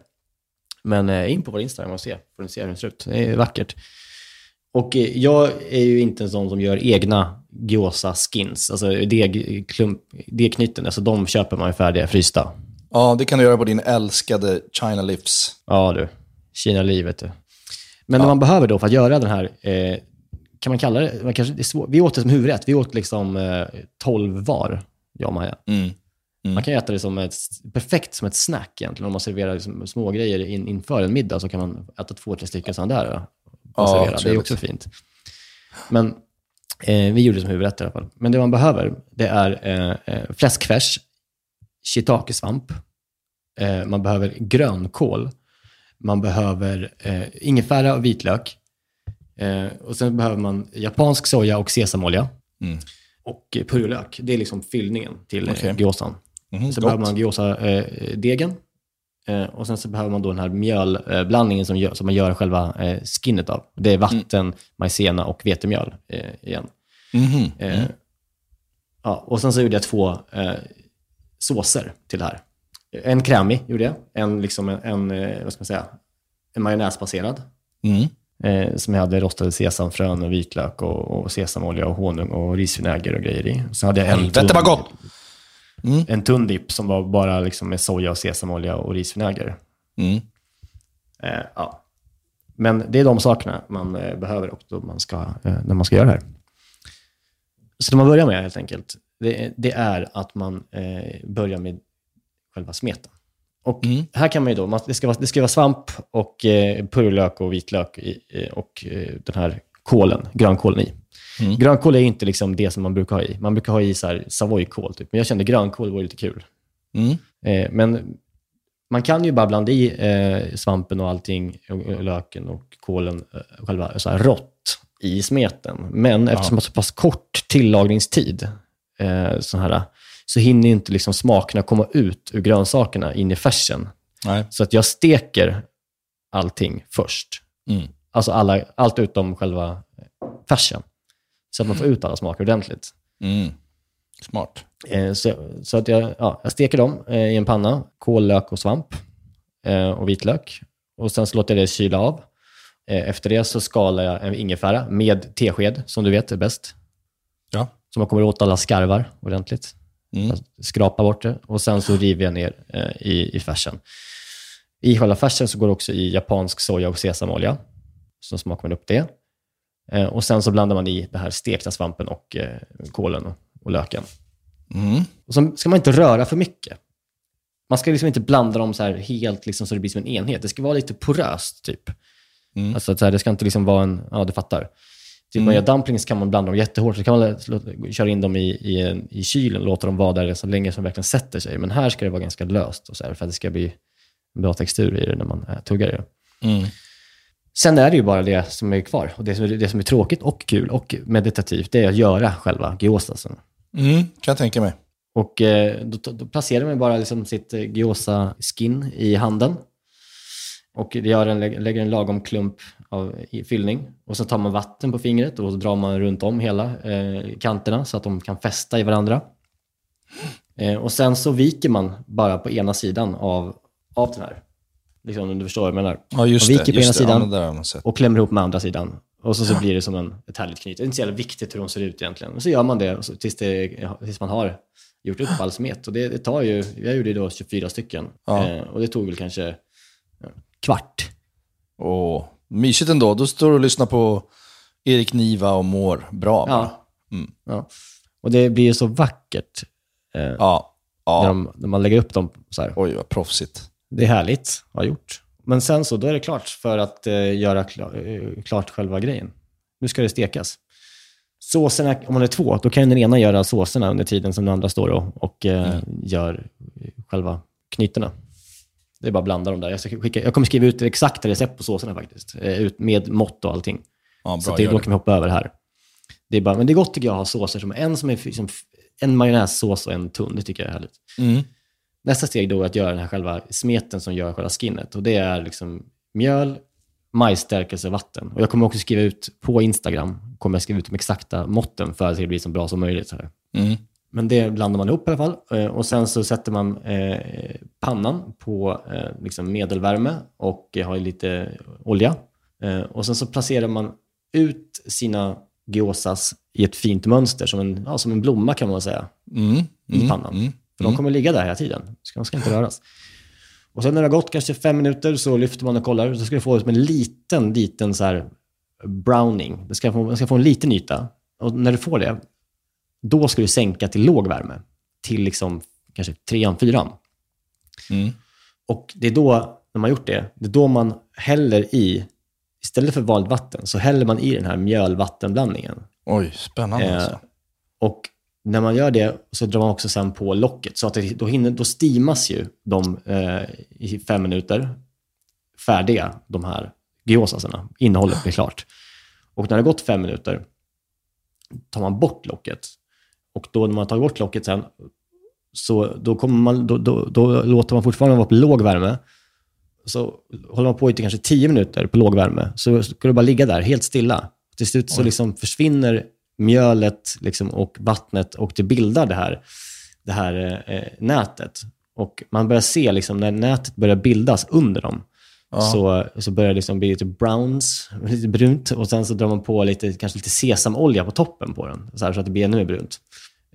Men eh, in på vår Instagram och se, får ni se hur den ser ut. Det är vackert. Och eh, jag är ju inte en sån som gör egna gyoza-skins, alltså deg, klump, degknyten. Alltså de köper man ju färdiga frysta. Ja, det kan du göra på din älskade China Lips. Ja du, Kina-livet du. Men det man behöver då för att göra den här, eh, kan man kalla det, man kanske, det är svårt. vi åt det som huvudrätt. Vi åt liksom eh, 12 var, jag och Maja. Man kan äta det som ett, perfekt som ett snack egentligen. Om man serverar liksom små grejer in, inför en middag så kan man äta två, tre stycken sådana där. Och Ja, servera. Det är också fint. Men eh, vi gjorde som huvudrätt i alla fall. Men det man behöver, det är eh, eh, fläskfärs, shiitakesvamp, eh, man behöver grönkål, man behöver eh, ingefära och vitlök. Eh, och sen behöver man japansk soja och sesamolja. Och eh, purjolök. Det är liksom fyllningen till Okej. okay. gyozan. Mhm, så gott. behöver man gyoza-degen. Eh, och sen så behöver man då den här mjölblandningen som, gör, som man gör själva eh, skinnet av. Det är vatten, majsena och vetemjöl eh, igen. Mhm. Eh, ja, och sen så gjorde jag två såser till det här. En krämig gjorde jag. En, liksom en, en, vad ska man säga, en majonnäsbaserad. Mm. Eh, som jag hade rostade sesamfrön och vitlök och, och sesamolja och honung och risvinäger och grejer i. Och så hade jag en Helvete vad gott! En tunn dipp som var bara liksom med soja och sesamolja och risvinäger. Mm. Eh, ja. Men det är de sakerna man eh, behöver och då man ska, eh, när man ska göra det här. Så det man börjar med helt enkelt, det, det är att man eh, börjar med själva smeten. Och här kan man ju då, man, det, ska vara, det ska vara svamp och eh, purjolök och vitlök i, eh, och den här kålen, grönkålen i. Grönkål är inte liksom det som man brukar ha i. Man brukar ha i så här savoykål, typ. men jag kände grönkål var lite kul. Mm. Eh, men man kan ju bara blanda i eh, svampen och allting, och, och löken och kålen, eh, själva så här, rått i smeten. Men eftersom det har så pass kort tillagningstid, eh, så, här, så hinner inte liksom smakerna komma ut ur grönsakerna in i färsen. Nej. Så att jag steker allting först. Mm. Alltså alla, allt utom själva färsen. Så att man får ut alla smaker ordentligt. Mm. Smart. Eh, så, så att jag, ja, jag steker dem eh, i en panna, kål, lök och svamp eh, och vitlök. Och sen så låter jag det kyla av. Eh, efter det så skalar jag en ingefära med tesked, som du vet är bäst. Ja. Så man kommer åt alla skarvar ordentligt. Mm. Jag skrapar bort det och sen så river jag ner eh, i, i färsen. I själva färsen så går det också i japansk soja och sesamolja. Så smakar man upp det. Eh, och sen så blandar man i den här stekta svampen och eh, kålen och, och löken. Mm. Och så ska man inte röra för mycket. Man ska liksom inte blanda dem så helt liksom så det blir som en enhet. Det ska vara lite poröst, typ. Mm. Alltså, så här, det ska inte liksom vara en... Ja, du fattar. Typ mm. man gör dumplings kan man blanda dem jättehårt, så kan man köra in dem i, i, i kylen och låta dem vara där så länge som det verkligen sätter sig. Men här ska det vara ganska löst och så här, för att det ska bli en bra textur i det när man äh, tuggar i det. Mm. Sen är det ju bara det som är kvar. Och det som är, det som är tråkigt och kul och meditativt, det är att göra själva gyozasen. Mm. Kan jag tänka mig. Och eh, då, då placerar man bara liksom sitt eh, gyoza-skin i handen. Och gör en, lä- lägger en lagom klump av fyllning. Och så tar man vatten på fingret och drar man runt om hela eh, kanterna så att de kan fästa i varandra. Eh, och sen så viker man bara på ena sidan av, av den här. Liksom om du förstår vad jag menar. Ja, just man viker på ena sidan Ja, men och klämmer ihop med andra sidan. Och så, så blir det som en, ett härligt knyt. Det är inte så jävla viktigt hur de ser ut egentligen. Och så gör man det så, tills, det, tills man har gjort upp all smet. Och det, det tar ju, jag gjorde ju då 24 stycken. Ja. Eh, och det tog väl kanske kvart. Åh, mysigt ändå. Då står du och lyssnar på Erik Niva och mår bra. Ja. Mm. ja. Och det blir ju så vackert eh, Ja. när, ja. de, när man lägger upp dem så här. Oj, vad proffsigt. Det är härligt att ha gjort. Men sen så, då är det klart för att eh, göra klar, eh, klart själva grejen. Nu ska det stekas. Såserna, om man är två, då kan den ena göra såserna under tiden som den andra står och, och eh, gör själva knytena. Det är bara att blanda dem där. Jag, ska skicka, jag kommer skriva ut exakta recept på såserna faktiskt. Eh, ut med mått och allting. Ja, så bra, att det, då kan vi hoppa över här. Det är bara, men det är gott tycker jag att ha såser som en som är liksom, en majonnässås och en tunn. Det tycker jag är härligt. Mm. Nästa steg då är att göra den här själva smeten som gör själva skinnet. Och det är liksom mjöl, majsstärkelse och vatten. Och jag kommer också skriva ut på Instagram, kommer jag skriva ut de exakta måtten för att det ska bli så bra som möjligt. Så. Mm. Men det blandar man ihop i alla fall. Eh, Och sen så sätter man eh, pannan på eh, liksom medelvärme och har lite olja. Eh, och sen så placerar man ut sina gyozas i ett fint mönster, som en, ja, som en blomma kan man säga, Mm. i Mm. pannan. Mm. De kommer ligga där hela tiden. Så de ska inte röras. Och sen när det har gått kanske fem minuter så lyfter man och kollar. Så ska du få som en liten, liten så här browning. Det ska få, man ska få en liten yta. Och när du får det, då ska du sänka till låg värme. Till liksom kanske trean, fyran. Mm. Och det är då, när man har gjort det, det är då man häller i, istället för vanligt vatten, så häller man i den här mjöl-vattenblandningen. Oj, spännande Eh, alltså. Och när man gör det så drar man också sen på locket. Så att det, då, hinner, då stimas ju de eh, i fem minuter färdiga, de här gyozasarna. Innehållet blir klart. Och när det har gått fem minuter tar man bort locket. Och då när man tar bort locket sen, så då, kommer man, då, då, då låter man fortfarande vara på låg värme. Så håller man på i kanske tio minuter på låg värme, så ska du bara ligga där helt stilla. Till slut så liksom försvinner mjölet liksom och vattnet och det bildar det här, det här eh, nätet. Och man börjar se, liksom, när nätet börjar bildas under dem, så, så börjar det liksom bli lite browns, lite brunt. Och sen så drar man på lite, kanske lite sesamolja på toppen på den, så, här, så att det blir ännu mer brunt.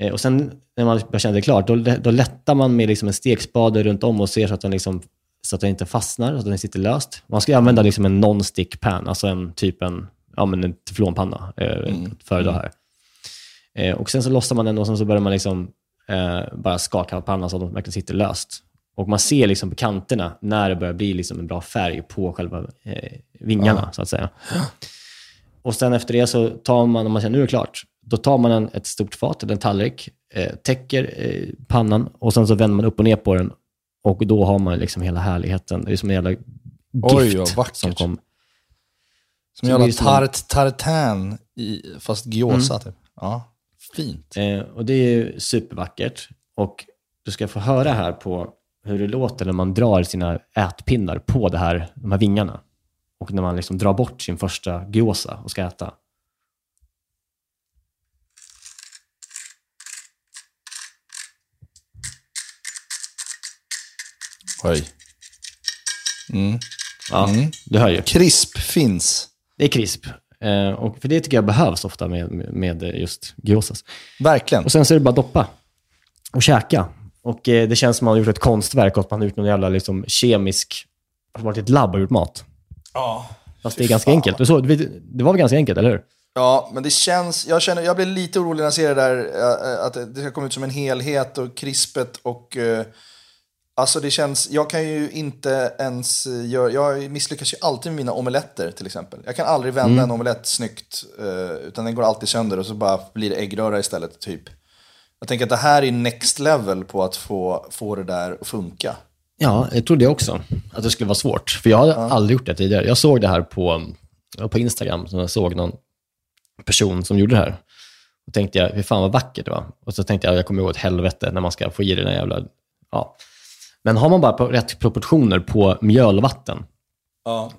Eh, och sen när man börjar känna det klart, då, då lättar man med liksom en stekspade runt om och ser så att den, liksom, så att den inte fastnar, så att den sitter löst. Man ska använda liksom en non-stick pan, alltså en typ en, ja, men en teflonpanna, eh, mm. föredra här. Eh, och sen så lossar man den och sen så börjar man liksom, eh, bara skaka pannan så att den verkligen sitter löst. Och man ser liksom på kanterna när det börjar bli liksom en bra färg på själva eh, vingarna, så att säga. Och sen efter det så tar man, om man känner nu är det klart, då tar man en, ett stort fat, eller en tallrik, eh, täcker eh, pannan och sen så vänder man upp och ner på den och då har man liksom hela härligheten. Det är som en jävla gift Oj, som kom. Som Så jävla tart, tartan, i, fast gyoza Mm. typ. Ja, fint. Eh, och det är ju supervackert. Och du ska få höra här på hur det låter när man drar sina ätpinnar på det här, de här vingarna. Och när man liksom drar bort sin första gyoza och ska äta. Oj. Mm. Ja, Mm. du hör ju. Krisp finns. Det är krisp. Eh, och för det tycker jag behövs ofta med, med just gyozas. Verkligen. Och sen så är det bara doppa och käka. Och eh, det känns som man har gjort ett konstverk och att man har gjort någon jävla liksom, kemisk... Har varit i ett labb och gjort mat. Ja. Fast det är ganska enkelt. Du såg, det var väl ganska enkelt, eller hur? Ja, men det känns, jag, känner, jag blir lite orolig när jag ser det där, äh, att det ska komma ut som en helhet och krispet och... äh, Alltså det känns, jag kan ju inte ens äh, göra, jag misslyckas ju alltid med mina omeletter till exempel. Jag kan aldrig vända Mm. en omelett snyggt, äh, utan den går alltid sönder och så bara blir det äggröra istället typ. Jag tänker att det här är next level på att få, få det där att funka. Ja, jag trodde jag också. Att det skulle vara svårt. För jag hade aldrig gjort det tidigare. Jag såg det här på, på Instagram, så jag såg någon person som gjorde det här. Och tänkte jag, hur fan vad vackert det var. Och så tänkte jag, jag kommer gå åt helvete när man ska få i det där jävla... Ja. Men har man bara rätt proportioner på mjöl och vatten Ja.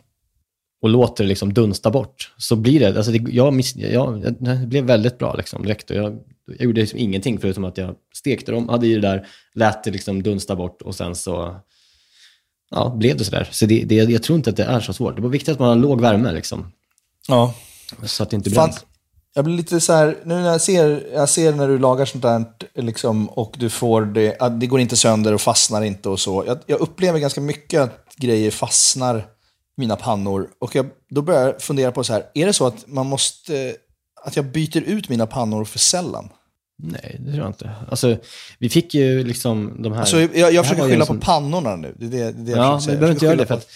och låter det liksom dunsta bort, så blir det... Alltså det, jag, miss, jag, det blev väldigt bra liksom, direkt. Och jag, jag gjorde liksom ingenting förutom att jag stekte dem, hade i det där, lät det liksom dunsta bort och sen så ja, blev det sådär. Så det, det, jag tror inte att det är så svårt. Det var viktigt att man har låg värme liksom, Ja. så att det inte bränns. Jag blir lite så här, nu när jag ser, jag ser när du lagar sånt där liksom, och du får det, det går inte sönder och fastnar inte och så. Jag, jag upplever ganska mycket att grejer fastnar i mina pannor. Och jag, då börjar jag fundera på så här, är det så att man måste, att jag byter ut mina pannor för sällan? Nej, det tror jag inte. Alltså, vi fick ju liksom de här... Alltså, jag, jag här försöker skylla en på pannorna nu. Det är det, det är det jag Ja, vi säga. behöver inte göra det för att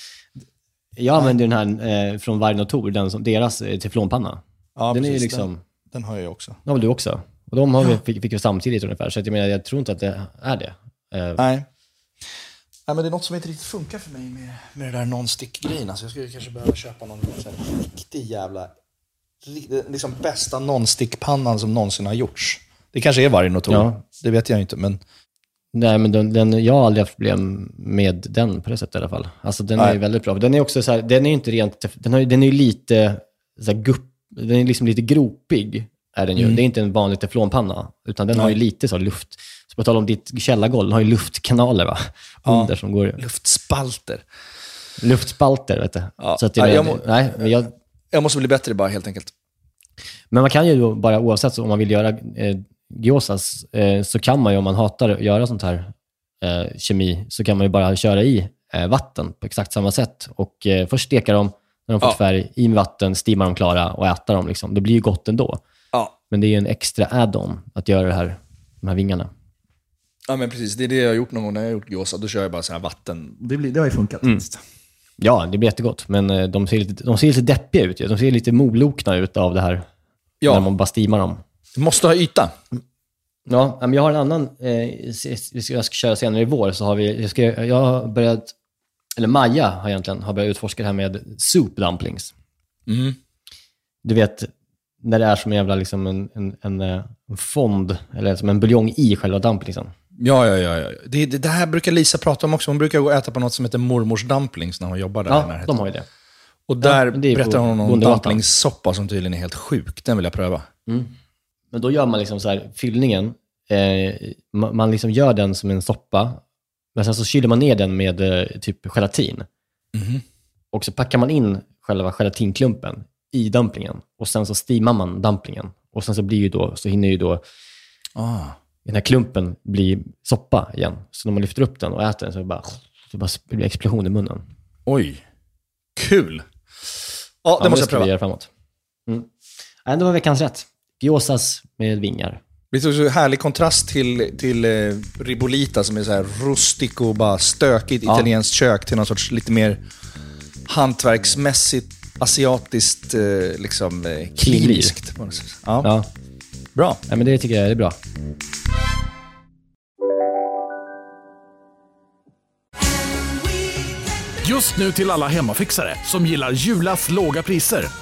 jag använder den här eh, från Vargen och Tor, den som, deras eh, teflonpanna. Ja, den är ju precis, liksom... Den, den har jag också. Har väl du också? Och de har vi, fick, fick vi samtidigt ungefär, så jag menar, jag tror inte att det är det. Eh, Nej. Nej, men det är något som inte riktigt funkar för mig med, med det där non-stick-grejen. Alltså, jag skulle kanske behöva köpa någon riktig jävla... Liksom bästa non-stick-pannan som någonsin har gjorts. Det kanske är vargen och. Ja. Det vet jag inte, men... Nej, men den, den, jag har aldrig haft problem med den på det sättet i alla fall. Alltså den är Nej. ju väldigt bra. Den är också så här, den är inte rent, den, har, den är ju lite så här, gupp, den är liksom lite gropig. Är den ju. Mm. Det är inte en vanlig teflonpanna, utan den har ju lite så luft. Så på tal om ditt källargolv, den har ju luftkanaler va? under som går, Luftspalter. luftspalter vet du. Ja. Så att det, Ja, jag må- nej, men jag, Jag måste bli bättre bara, helt enkelt. Men man kan ju då bara, oavsett om man vill göra eh, gyozas, eh, så kan man ju om man hatar att göra sånt här eh, kemi, så kan man ju bara köra i eh, vatten på exakt samma sätt. Och eh, först steka dem, när de fått Ja. färg, i med vatten, steama dem klara och äta dem. Liksom. Det blir ju gott ändå. Ja. Men det är ju en extra add-on att göra det här, de här vingarna. Ja, men precis. Det är det jag har gjort någon gång när jag har gjort gyoza. Då kör jag bara så här vatten. Det, blir, det har ju funkat. Mm. Ja, det blir jättegott, men eh, de ser lite, de ser lite deppiga ut. De ser lite molokna ut av det här, Ja. när man bara steamar dem. Du måste ha yta. Ja, men jag har en annan, eh, s- vi ska, jag ska köra senare i vår, så har vi, jag, ska, jag har börjat, eller Maja har egentligen, har börjat utforska det här med soup dumplings. Mm. Du vet, när det är som en jävla liksom en, en, en, eh, en fond, eller som en buljong i själva dumplingsen. Ja, ja, ja. ja. Det, det, det här brukar Lisa prata om också. Hon brukar gå och äta på något som heter mormors dumplings när hon jobbar där Ja, de har ju det. Och där på berättar hon om dumplingssoppa som tydligen är helt sjuk. Den vill jag pröva. Men då gör man liksom så här, fyllningen, eh, man, man liksom gör den som en soppa, men sen så kyler man ner den med eh, typ gelatin. Och så packar man in själva gelatinklumpen i dumplingen och sen så steamar man dumplingen. Och sen så, blir ju då, så hinner ju då Ah. den här klumpen bli soppa igen. Så när man lyfter upp den och äter den så, bara, så bara blir det explosion i munnen. Oj. Kul. Ja, det Ja, måste jag ska vi göra framåt. Mm. Nej, det var veckans rätt. Gyozas med vingar. Det är så härlig kontrast till, till eh, Ribolita som är så här rustik och bara stökigt ja. italienskt kök till någon sorts lite mer hantverksmässigt asiatiskt, eh, liksom eh, kliniskt. Ja. ja. Bra. Ja, men det tycker jag är bra. Just nu till alla hemmafixare som gillar Julas låga priser.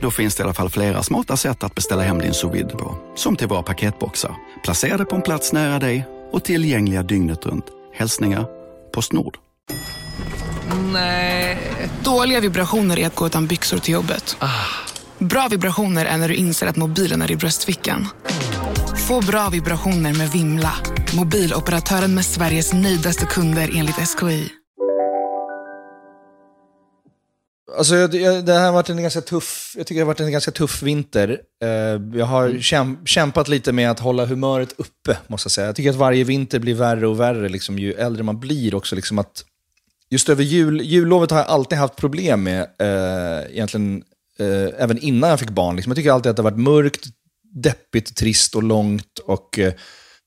Då finns det i alla fall flera smarta sätt att beställa hem din sous på. Som till våra paketboxar, placerade på en plats nära dig och tillgängliga dygnet runt. Hälsningar Postnord. Nej. Dåliga vibrationer är att gå utan byxor till jobbet. Bra vibrationer är när du inser att mobilen är i bröstfickan. Få bra vibrationer med Vimla. Mobiloperatören med Sveriges nöjdaste kunder enligt SKI. Alltså, jag, jag, det här har varit en ganska tuff, jag tycker det har varit en ganska tuff vinter. Eh, jag har käm, kämpat lite med att hålla humöret uppe, måste jag säga. Jag tycker att varje vinter blir värre och värre, liksom, ju äldre man blir också. Liksom att, just över jul, jullovet har jag alltid haft problem med, eh, egentligen eh, även innan jag fick barn. Liksom. Jag tycker alltid att det har varit mörkt, deppigt, trist och långt. Och,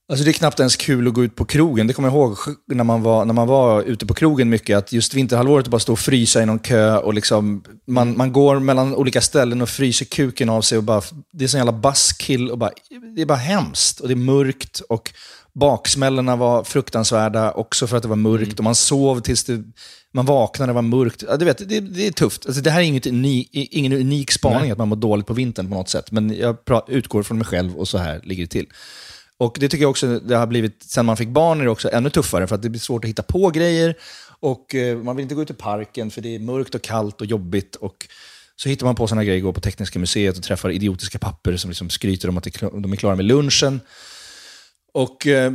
alltså det är knappt ens kul att gå ut på krogen. Det kommer jag ihåg när man var, när man var ute på krogen mycket, att just vinterhalvåret bara stå och frysa i någon kö. Och liksom, man, man går mellan olika ställen och fryser kuken av sig. Och bara, det är sån jävla buskill. Och bara, det är bara hemskt och det är mörkt. Och baksmällorna var fruktansvärda också för att det var mörkt. Och man sov tills det, man vaknade och det var mörkt. Ja, du vet, det, det är tufft. Alltså, det här är inget uni, ingen unik spaning Nej. att man mår dåligt på vintern på något sätt. Men jag utgår från mig själv och så här ligger det till. Och det tycker jag också, det har blivit, sen man fick barn är det också ännu tuffare för att det blir svårt att hitta på grejer. Och eh, man vill inte gå ut i parken för det är mörkt och kallt och jobbigt. Och så hittar man på sådana grejer, går på Tekniska museet och träffar idiotiska papper som liksom skryter om att de är klara med lunchen. Och eh,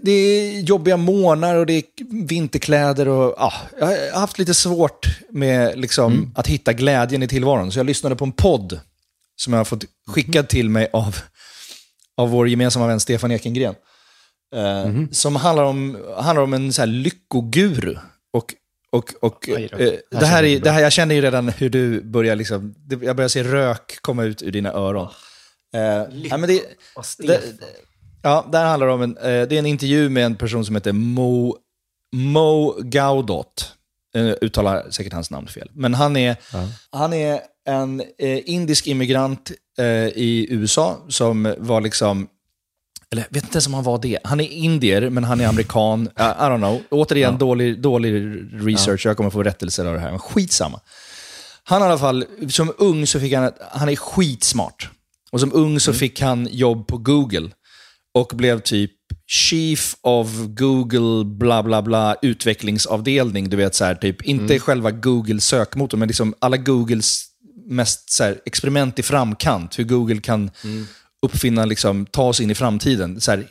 det är jobbiga månader och det är vinterkläder. Och, ja, jag har haft lite svårt med liksom, att hitta glädjen i tillvaron. Så jag lyssnade på en podd som jag har fått skickad till mig av, av vår gemensamma vän Stefan Ekengren. Eh, Som handlar om, handlar om en så här lyckoguru. Och, och, och, eh, Det här det här är, det här, jag känner ju redan hur du börjar, liksom, det- jag börjar se rök komma ut ur dina öron. Eh, ja, men det, det, ja, där handlar det om en, eh, det är en intervju med en person som heter Mo, Mo Gaudot. Uh, uttalar säkert hans namn fel. Men han är, han är en eh, indisk immigrant eh, i USA som var liksom, eller jag vet inte ens om han var det. Han är indier, men han är amerikan. I don't know. Återigen, dålig, dålig research. Jag kommer få rättelser av det här. Men skitsamma. Han i alla fall, som ung så fick han, han är skitsmart. Och som ung så fick han jobb på Google. Och blev typ Chief of Google bla bla bla utvecklingsavdelning. Du vet så här, typ, inte själva Google sökmotorn, men liksom alla Googles mest så här, experiment i framkant. Hur Google kan uppfinna, liksom, ta oss in i framtiden. Så här,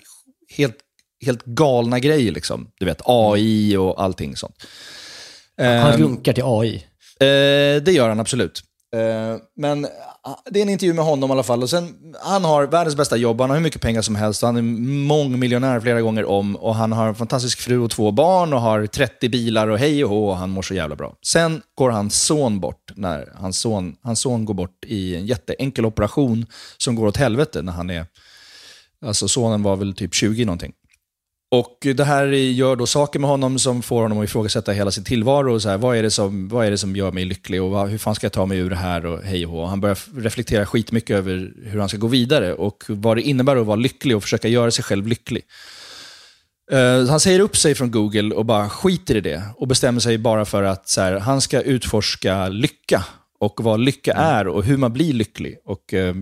helt, helt galna grejer. Liksom. Du vet, AI och allting sånt. Han Ehm, runkar till AI. Eh, det gör han absolut. Eh, men ah, det är en intervju med honom i alla fall. Och sen, han har världens bästa jobb, han har hur mycket pengar som helst. Han är mångmiljonär flera gånger om. Och han har en fantastisk fru och två barn och har 30 bilar och hej och hå. Och han mår så jävla bra. Sen går hans son bort. När hans, son, hans son går bort i en jätteenkel operation som går åt helvete när han är... Alltså sonen var väl typ 20 någonting. Och det här gör då saker med honom som får honom att ifrågasätta hela sin tillvaro. Och så här, vad, är det som, vad är det som gör mig lycklig och vad, hur fan ska jag ta mig ur det här? Och hej och hå. Han börjar reflektera skitmycket över hur han ska gå vidare och vad det innebär att vara lycklig och försöka göra sig själv lycklig. Eh, han säger upp sig från Google och bara skiter i det och bestämmer sig bara för att så här, han ska utforska lycka och vad lycka är och hur man blir lycklig. Och, eh,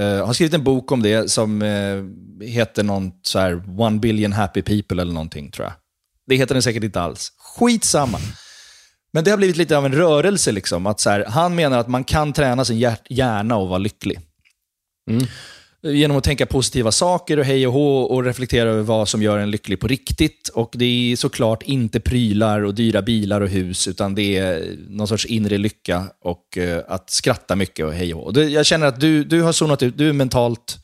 Uh, har skrivit en bok om det som uh, heter någon så här One billion happy people eller någonting tror jag. Det heter den säkert inte alls. Skitsamma. Men det har blivit lite av en rörelse. Liksom, att så här, han menar att man kan träna sin hjärna och vara lycklig. Mm. Genom att tänka positiva saker och hej och hå och reflektera över vad som gör en lycklig på riktigt. Och det är såklart inte prylar och dyra bilar och hus, utan det är någon sorts inre lycka och eh, att skratta mycket och hej och hå. Jag känner att du, du har zonat ut, du är mentalt,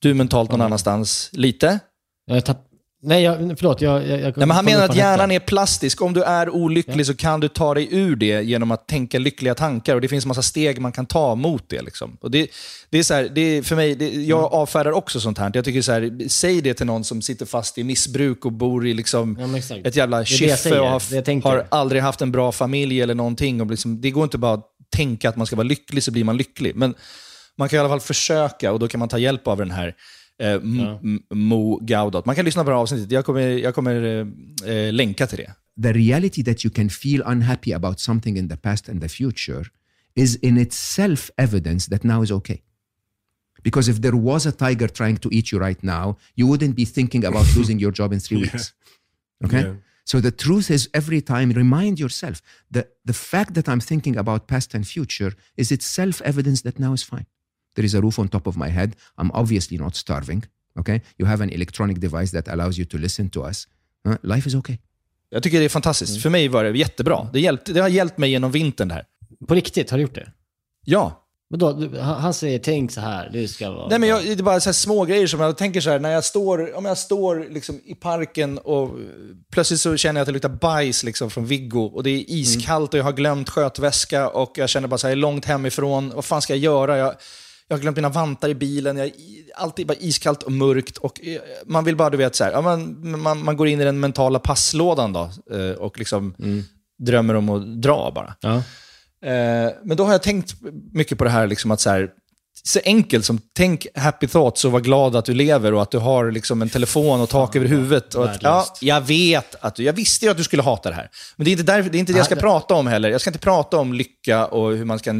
du är mentalt någon annanstans, lite. Jag tapp, Nej, jag, förlåt. Jag, jag, jag Nej, men han menar att hjärnan är plastisk. Om du är olycklig så kan du ta dig ur det genom att tänka lyckliga tankar. Och Det finns massa steg man kan ta mot det. Liksom. Och det, det är så här, det är för mig, det, jag Mm. avfärdar också sånt här. Jag tycker så här, säg det till någon som sitter fast i missbruk och bor i liksom Ja, ett jävla säger, och har, har aldrig haft en bra familj eller någonting. Och liksom, det går inte bara att tänka att man ska vara lycklig så blir man lycklig. Men man kan i alla fall försöka och då kan man ta hjälp av den här eh, M- M- Mo Gaudat. Man kan lyssna på det här avsnittet. Jag kommer, jag kommer eh, eh, länka till det. the reality that you can feel unhappy about something in the past and the future is in itself evidence that now is okay. Because if there was a tiger trying to eat you right now, you wouldn't be thinking about losing your job in three weeks. Okay? Yeah. So the truth is, every time, remind yourself that the fact that I'm thinking about past and future is itself evidence that now is fine. There is a roof on top of my head. I'm obviously not starving. Okay? You have an electronic device that allows you to listen to us. Uh, life is okay. Jag tycker det är fantastiskt. För mig var det jättebra. Det, hjälpte, det har hjälpt mig genom vintern det här. På riktigt, har du gjort det? Ja. Men då, du, han säger tänk så här, det ska vara... Nej, men jag, det är bara så här små grejer som jag tänker så här, när jag står, om jag står liksom i parken och plötsligt så känner jag att det luktar bajs liksom från Viggo och det är iskallt och jag har glömt skötväska och jag känner bara så här, jag är långt hemifrån, vad fan ska jag göra? Jag, jag har glömt mina vantar i bilen, jag, alltid bara iskallt och mörkt och eh, man vill bara, du vet, så här, man, man, man går in i den mentala passlådan då eh, och liksom drömmer om att dra bara. Ja. Eh, men då har jag tänkt mycket på det här, liksom att så här, så enkelt som tänk happy thoughts och var glad att du lever och att du har liksom en telefon och tak över huvudet. Och att, ja, jag vet att du, jag visste ju att du skulle hata det här. Men det är inte, därför, det, är inte det jag ska prata om heller. Jag ska inte prata om lycka och hur man ska eh,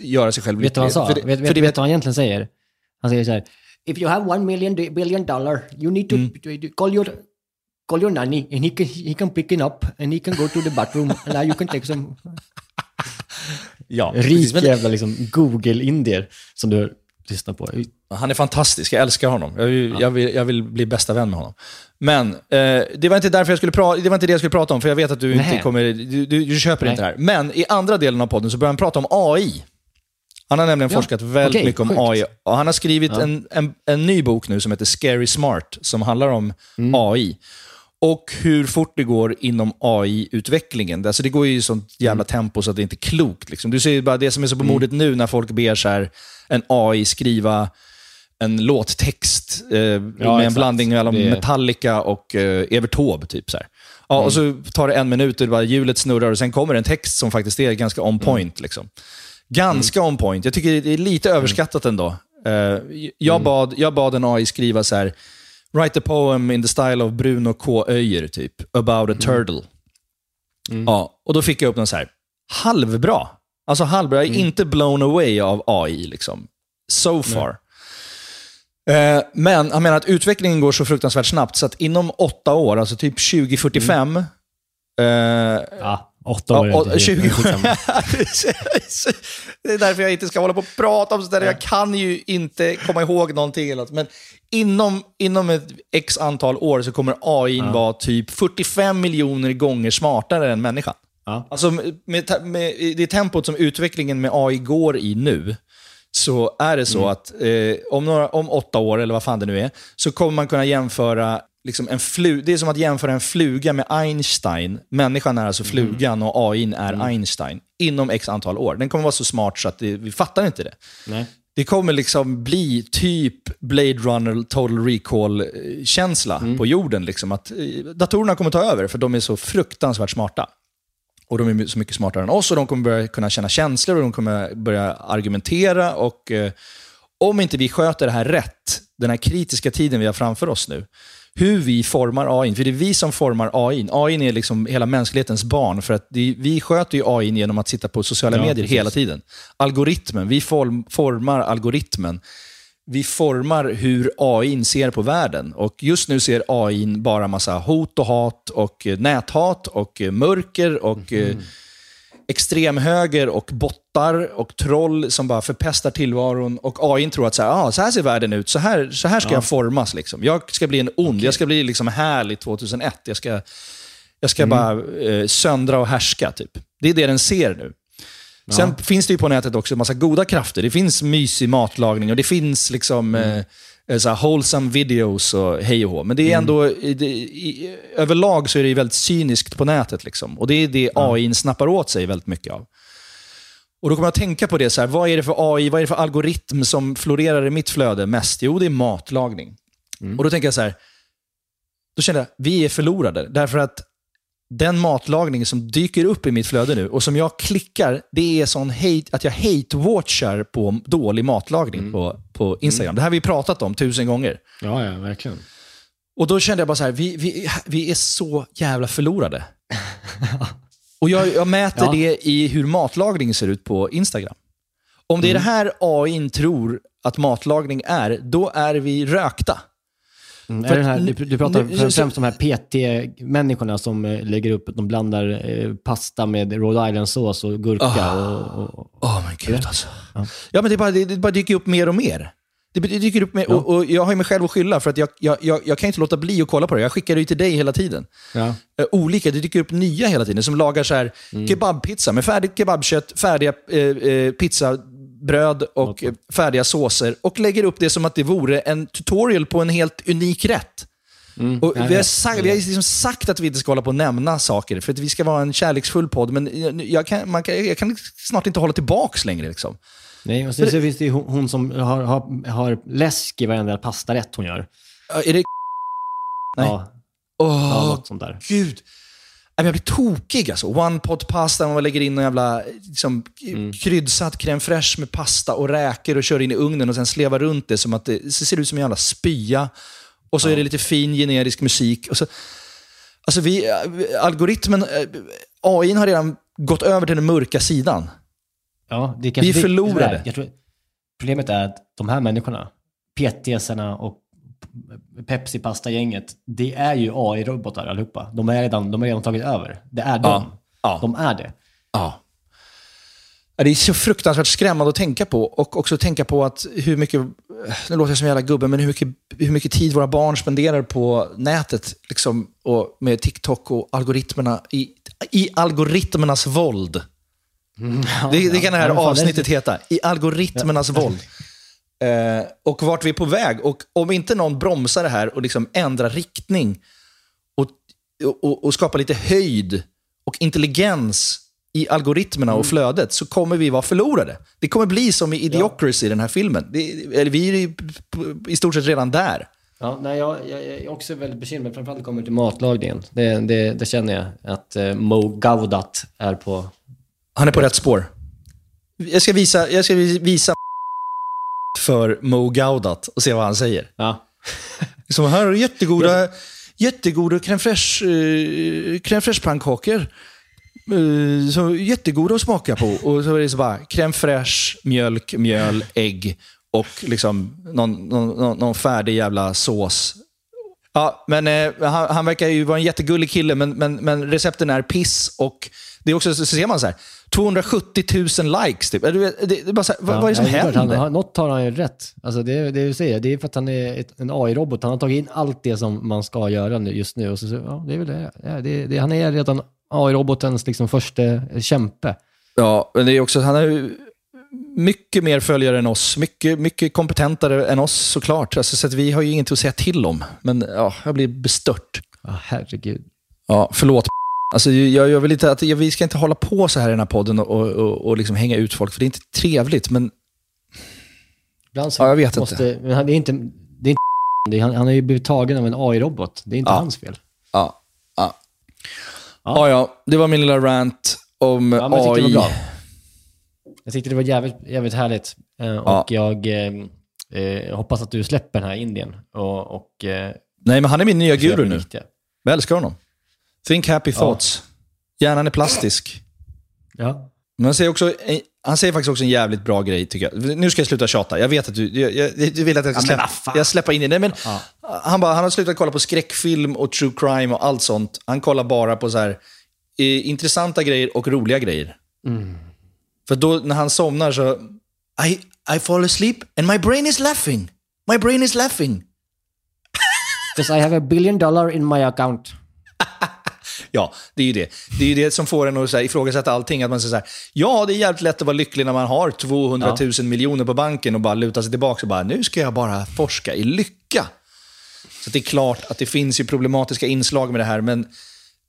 göra sig själv Vet du vad han sa? För det- vet, vet, vet du vad han egentligen säger? Han säger så här, If you have one million billion dollar, you need to call your call your nanny and he can, he can pick it up and he can go to the bathroom and now you can take some... Ja, Rik precis. Men- jävla liksom Google-indier som du lyssnar på. Han är fantastisk, jag älskar honom. Jag vill, jag vill, jag vill bli bästa vän med honom. Men eh, det, var inte därför jag skulle pra- det var inte det jag skulle prata om, för jag vet att du inte Nej. kommer... Du, du, du köper Nej. inte det här. Men i andra delen av podden så börjar han prata om AI. Han har nämligen Ja, forskat väldigt okej, mycket om sjukt. AI. Och han har skrivit Ja. en, en, en ny bok nu som heter Scary Smart, som handlar om Mm. AI. Och hur fort det går inom AI-utvecklingen. Alltså det går ju i sånt jävla Mm. tempo så att det inte är klokt. Liksom. Du ser ju bara det som är så på modet nu när folk ber så här, en AI skriva en låttext eh, med en exakt. blandning mellan Det- Metallica och eh, Evert Taube. Typ, så här. Ja, Och så tar det en minut och bara hjulet snurrar och sen kommer en text som faktiskt är ganska on point. Liksom. Ganska on point. Jag tycker det är lite överskattat ändå. Eh, jag, bad, jag bad en AI skriva så här, write a poem in the style of Bruno K. Öijer, typ, about a turtle. Ja, och då fick jag upp någon så här, halvbra. Alltså halvbra. Jag är inte blown away av AI, liksom. So far. Eh, men han menar att utvecklingen går så fruktansvärt snabbt så att inom åtta år, alltså typ 2045, eh, Ja, åtta år. Ja, inte och 20 helt- skitsamma. det är därför jag inte ska hålla på och prata om sådär. Jag kan ju inte komma ihåg någonting. Eller något. Men inom, inom ett x antal år så kommer AI Ja. vara typ 45 miljoner gånger smartare än människan. Ja. Alltså med, med, det tempot som utvecklingen med AI går i nu, så är det så Mm. att eh, om, några, om åtta år, eller vad fan det nu är, så kommer man kunna jämföra liksom en flu, Det är som att jämföra en fluga med Einstein. Människan är alltså flugan och AI är Einstein. Inom x antal år. Den kommer vara så smart så att det, vi fattar inte det. Nej. Det kommer liksom bli typ Blade Runner Total Recall-känsla på jorden. Liksom. Att eh, datorerna kommer ta över, för de är så fruktansvärt smarta. Och de är så mycket smartare än oss och de kommer börja kunna känna känslor och de kommer börja argumentera. Och eh, om inte vi sköter det här rätt, den här kritiska tiden vi har framför oss nu, hur vi formar AI, för det är vi som formar AI. AI är liksom hela mänsklighetens barn, för att det, vi sköter ju AI genom att sitta på sociala Ja, medier precis. hela tiden. Algoritmen, vi form, formar algoritmen. Vi formar hur AI ser på världen. Och just nu ser AI bara massa hot och hat och eh, näthat och eh, mörker och eh, extremhöger och bottar och troll som bara förpestar tillvaron. Och AI tror att så här, ah, så här ser världen ut, så här, så här ska Ja. jag formas. Liksom. Jag ska bli en ond, jag ska bli liksom härlig 2001. Jag ska, jag ska bara eh, söndra och härska. Typ. Det är det den ser nu. Sen finns det ju på nätet också en massa goda krafter. Det finns mysig matlagning och det finns liksom eh, eh, så här wholesome videos och hej och hå. Men det är ändå, i, i, överlag så är det väldigt cyniskt på nätet. Liksom. Och det är det AI snappar åt sig väldigt mycket av. Och då kommer jag att tänka på det, så här, vad är det för AI, vad är det för algoritm som florerar i mitt flöde mest? Jo, det är matlagning. Och då tänker jag så här, då känner jag, vi är förlorade. Därför att den matlagning som dyker upp i mitt flöde nu och som jag klickar, det är sån hate, att jag hate-watchar på dålig matlagning på, på Instagram. Det här har vi pratat om tusen gånger. Ja, ja, verkligen. Och då kände jag bara så här, vi, vi, vi är så jävla förlorade. och jag, jag mäter Ja. det i hur matlagning ser ut på Instagram. Om det är det här AI tror att matlagning är, då är vi rökta. Mm, är det den här, du, du pratar nu- främst om de här PT-människorna som eh, lägger upp, de blandar eh, pasta med Rhode Island-sås och gurka. Ah. Och, och, Åh men gud alltså. Ja, men det, bara, det, det bara dyker upp mer och mer. Det, det dyker upp mer, och, och jag har ju mig själv att skylla för att jag, jag, jag, jag kan inte låta bli att kolla på det. Jag skickar det ju till dig hela tiden. ja. Eh, olika, det dyker upp nya hela tiden som lagar så här kebabpizza med färdigt kebabkött, färdiga eh, eh, pizzabröd och färdiga såser och lägger upp det som att det vore en tutorial på en helt unik rätt. Och jag vi, har sagt, vi har liksom sagt att vi inte ska hålla på och nämna saker, för att vi ska vara en kärleksfull podd, men jag, kan, man kan, jag kan snart inte hålla tillbaks längre. Liksom. Nej, och sen så finns det ju hon, som har, har, har läsk i varenda pastarätt hon gör. Ja, Är det... Nej. Ja, Åh, ja, sånt där. gud. Jag blir tokig alltså. One pot pasta, man lägger in en jävla liksom, Mm. kryddsatt crème fraîche med pasta och räkor och kör in i ugnen och sen slevar runt det som att det, ser det ut som en jävla spya. Och så är det lite fin generisk musik. Och så, alltså vi, algoritmen, eh, AI har redan gått över till den mörka sidan. Ja, det är Vi är det- förlorade. Jag tror, problemet är att de här människorna, PTSarna och Pepsi-pasta-gänget, det är ju AI-robotar allihopa. De är redan, de har redan tagit över. Det är de. Ja. Ja. De är det. Ja. Ja, Det är så fruktansvärt skrämmande att tänka på. Och också tänka på att hur mycket, nu låter jag som en jävla gubbe, men hur mycket, hur mycket tid våra barn spenderar på nätet. Liksom, och med TikTok och algoritmerna. I, i algoritmernas våld. det, det kan det här Ja, avsnittet heta. I algoritmernas våld. Eh, och vart vi är på väg. Och om inte någon bromsar det här och liksom ändrar riktning och, och, och skapar lite höjd och intelligens i algoritmerna Mm. och flödet så kommer vi vara förlorade. Det kommer bli som i Idiocracy, den här filmen. Det, eller vi är i stort sett redan där. Ja, nej, jag, jag, jag är också väldigt bekymrad, framförallt när det kommer till matlagningen. Det, det, det känner jag att eh, Mo Gaudat är på. Han är på rätt spår. Jag ska visa, jag ska visa för Mo Gaudat och se vad han säger. Ja. Som här är jättegoda, jättegoda crème fraîche, eh, crème fraîche pannkakor. Eh, så jättegoda att smaka på. Och så är det så bara crème fraîche, mjölk, mjöl, ägg och liksom någon, någon, någon färdig jävla sås. Ja, men eh, han, han verkar ju vara en jättegullig kille, men, men, men recepten är piss och det är också, så ser man så här, 270 000 likes. Typ. Det, bara här, vad, vad är det som Ja, händer? Han, han, något har han ju rätt. Alltså det, det du säger, det är för att han är ett, en AI-robot. Han har tagit in allt det som man ska göra nu, just nu. Och så, så, ja, det är väl det. Ja, det, det. Han är redan AI-robotens liksom första kämpe. Ja, men det är också, han har ju mycket mer följare än oss. Mycket, mycket kompetentare än oss såklart. Alltså, så vi har ju inget att säga till om. Men ja, jag blir bestört. Ja, herregud. Ja, förlåt. Alltså, jag, jag vill inte att, jag, vi ska inte hålla på så här i den här podden och, och, och, och liksom hänga ut folk, för det är inte trevligt. Men Ibland så Ja, jag vet måste, Men han, det är inte, det är inte det är, han, han har ju blivit tagen av en AI-robot. Det är inte Ja. hans fel. ja, ja. Ja, ja, det var min lilla rant om Ja, men jag AI. det var bra. Jag tyckte det var jävligt, jävligt härligt. Eh, och jag eh, eh, hoppas att du släpper den här Indien. Och, och, eh, Nej, men han är min nya guru nu. Jag älskar honom. Think happy thoughts. Hjärnan är plastisk. Ja. Men han säger, också, han säger faktiskt också en jävligt bra grej, tycker jag. Nu ska jag sluta tjata. Jag vet att du, jag, du vill att jag ska Ja, släppa, jag släppa in i det. Men han, bara, han har slutat kolla på skräckfilm och true crime och allt sånt. Han kollar bara på så här, eh, intressanta grejer och roliga grejer. Mm. För då när han somnar så... I, I fall asleep and my brain is laughing. My brain is laughing. Because I have a billion dollar in my account. Ja, det är ju det. Det är ju det som får en att så här, ifrågasätta allting. Att man säger så här, ja, det är jävligt lätt att vara lycklig när man har 200 000 miljoner på banken och bara luta sig tillbaka och bara, nu ska jag bara forska i lycka. Så det är klart att det finns ju problematiska inslag med det här, men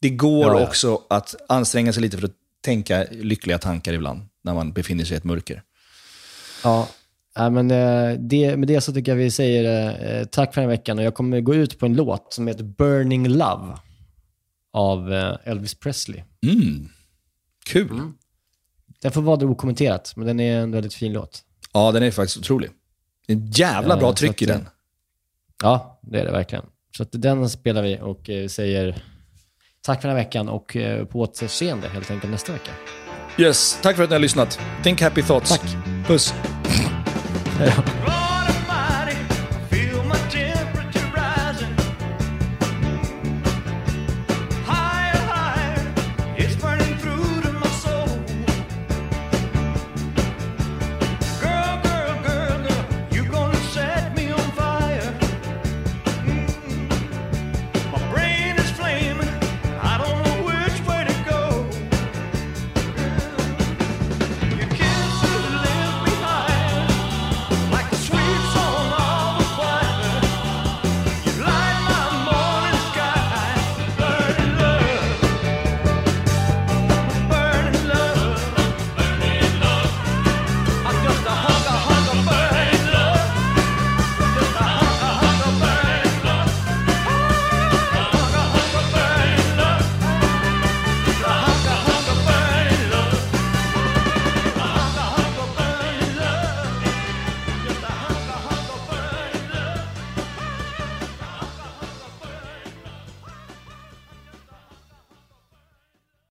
det går Ja, ja. också att anstränga sig lite för att tänka lyckliga tankar ibland, när man befinner sig i ett mörker. Ja, ja men eh, det, med det så tycker jag vi säger eh, tack för den här veckan och jag kommer gå ut på en låt som heter Burning Love av eh, Elvis Presley. Mm. Kul. Den får vara det okommenterat, men den är en väldigt fin låt. Ja, den är faktiskt otrolig. Det är en jävla Eh, bra tryck att, i eh, den. Ja, det är det verkligen. Så att den spelar vi och eh, säger tack för den här veckan och eh, på återseende helt enkelt nästa vecka. Yes, tack för att ni har lyssnat. Think happy thoughts. Tack. Puss.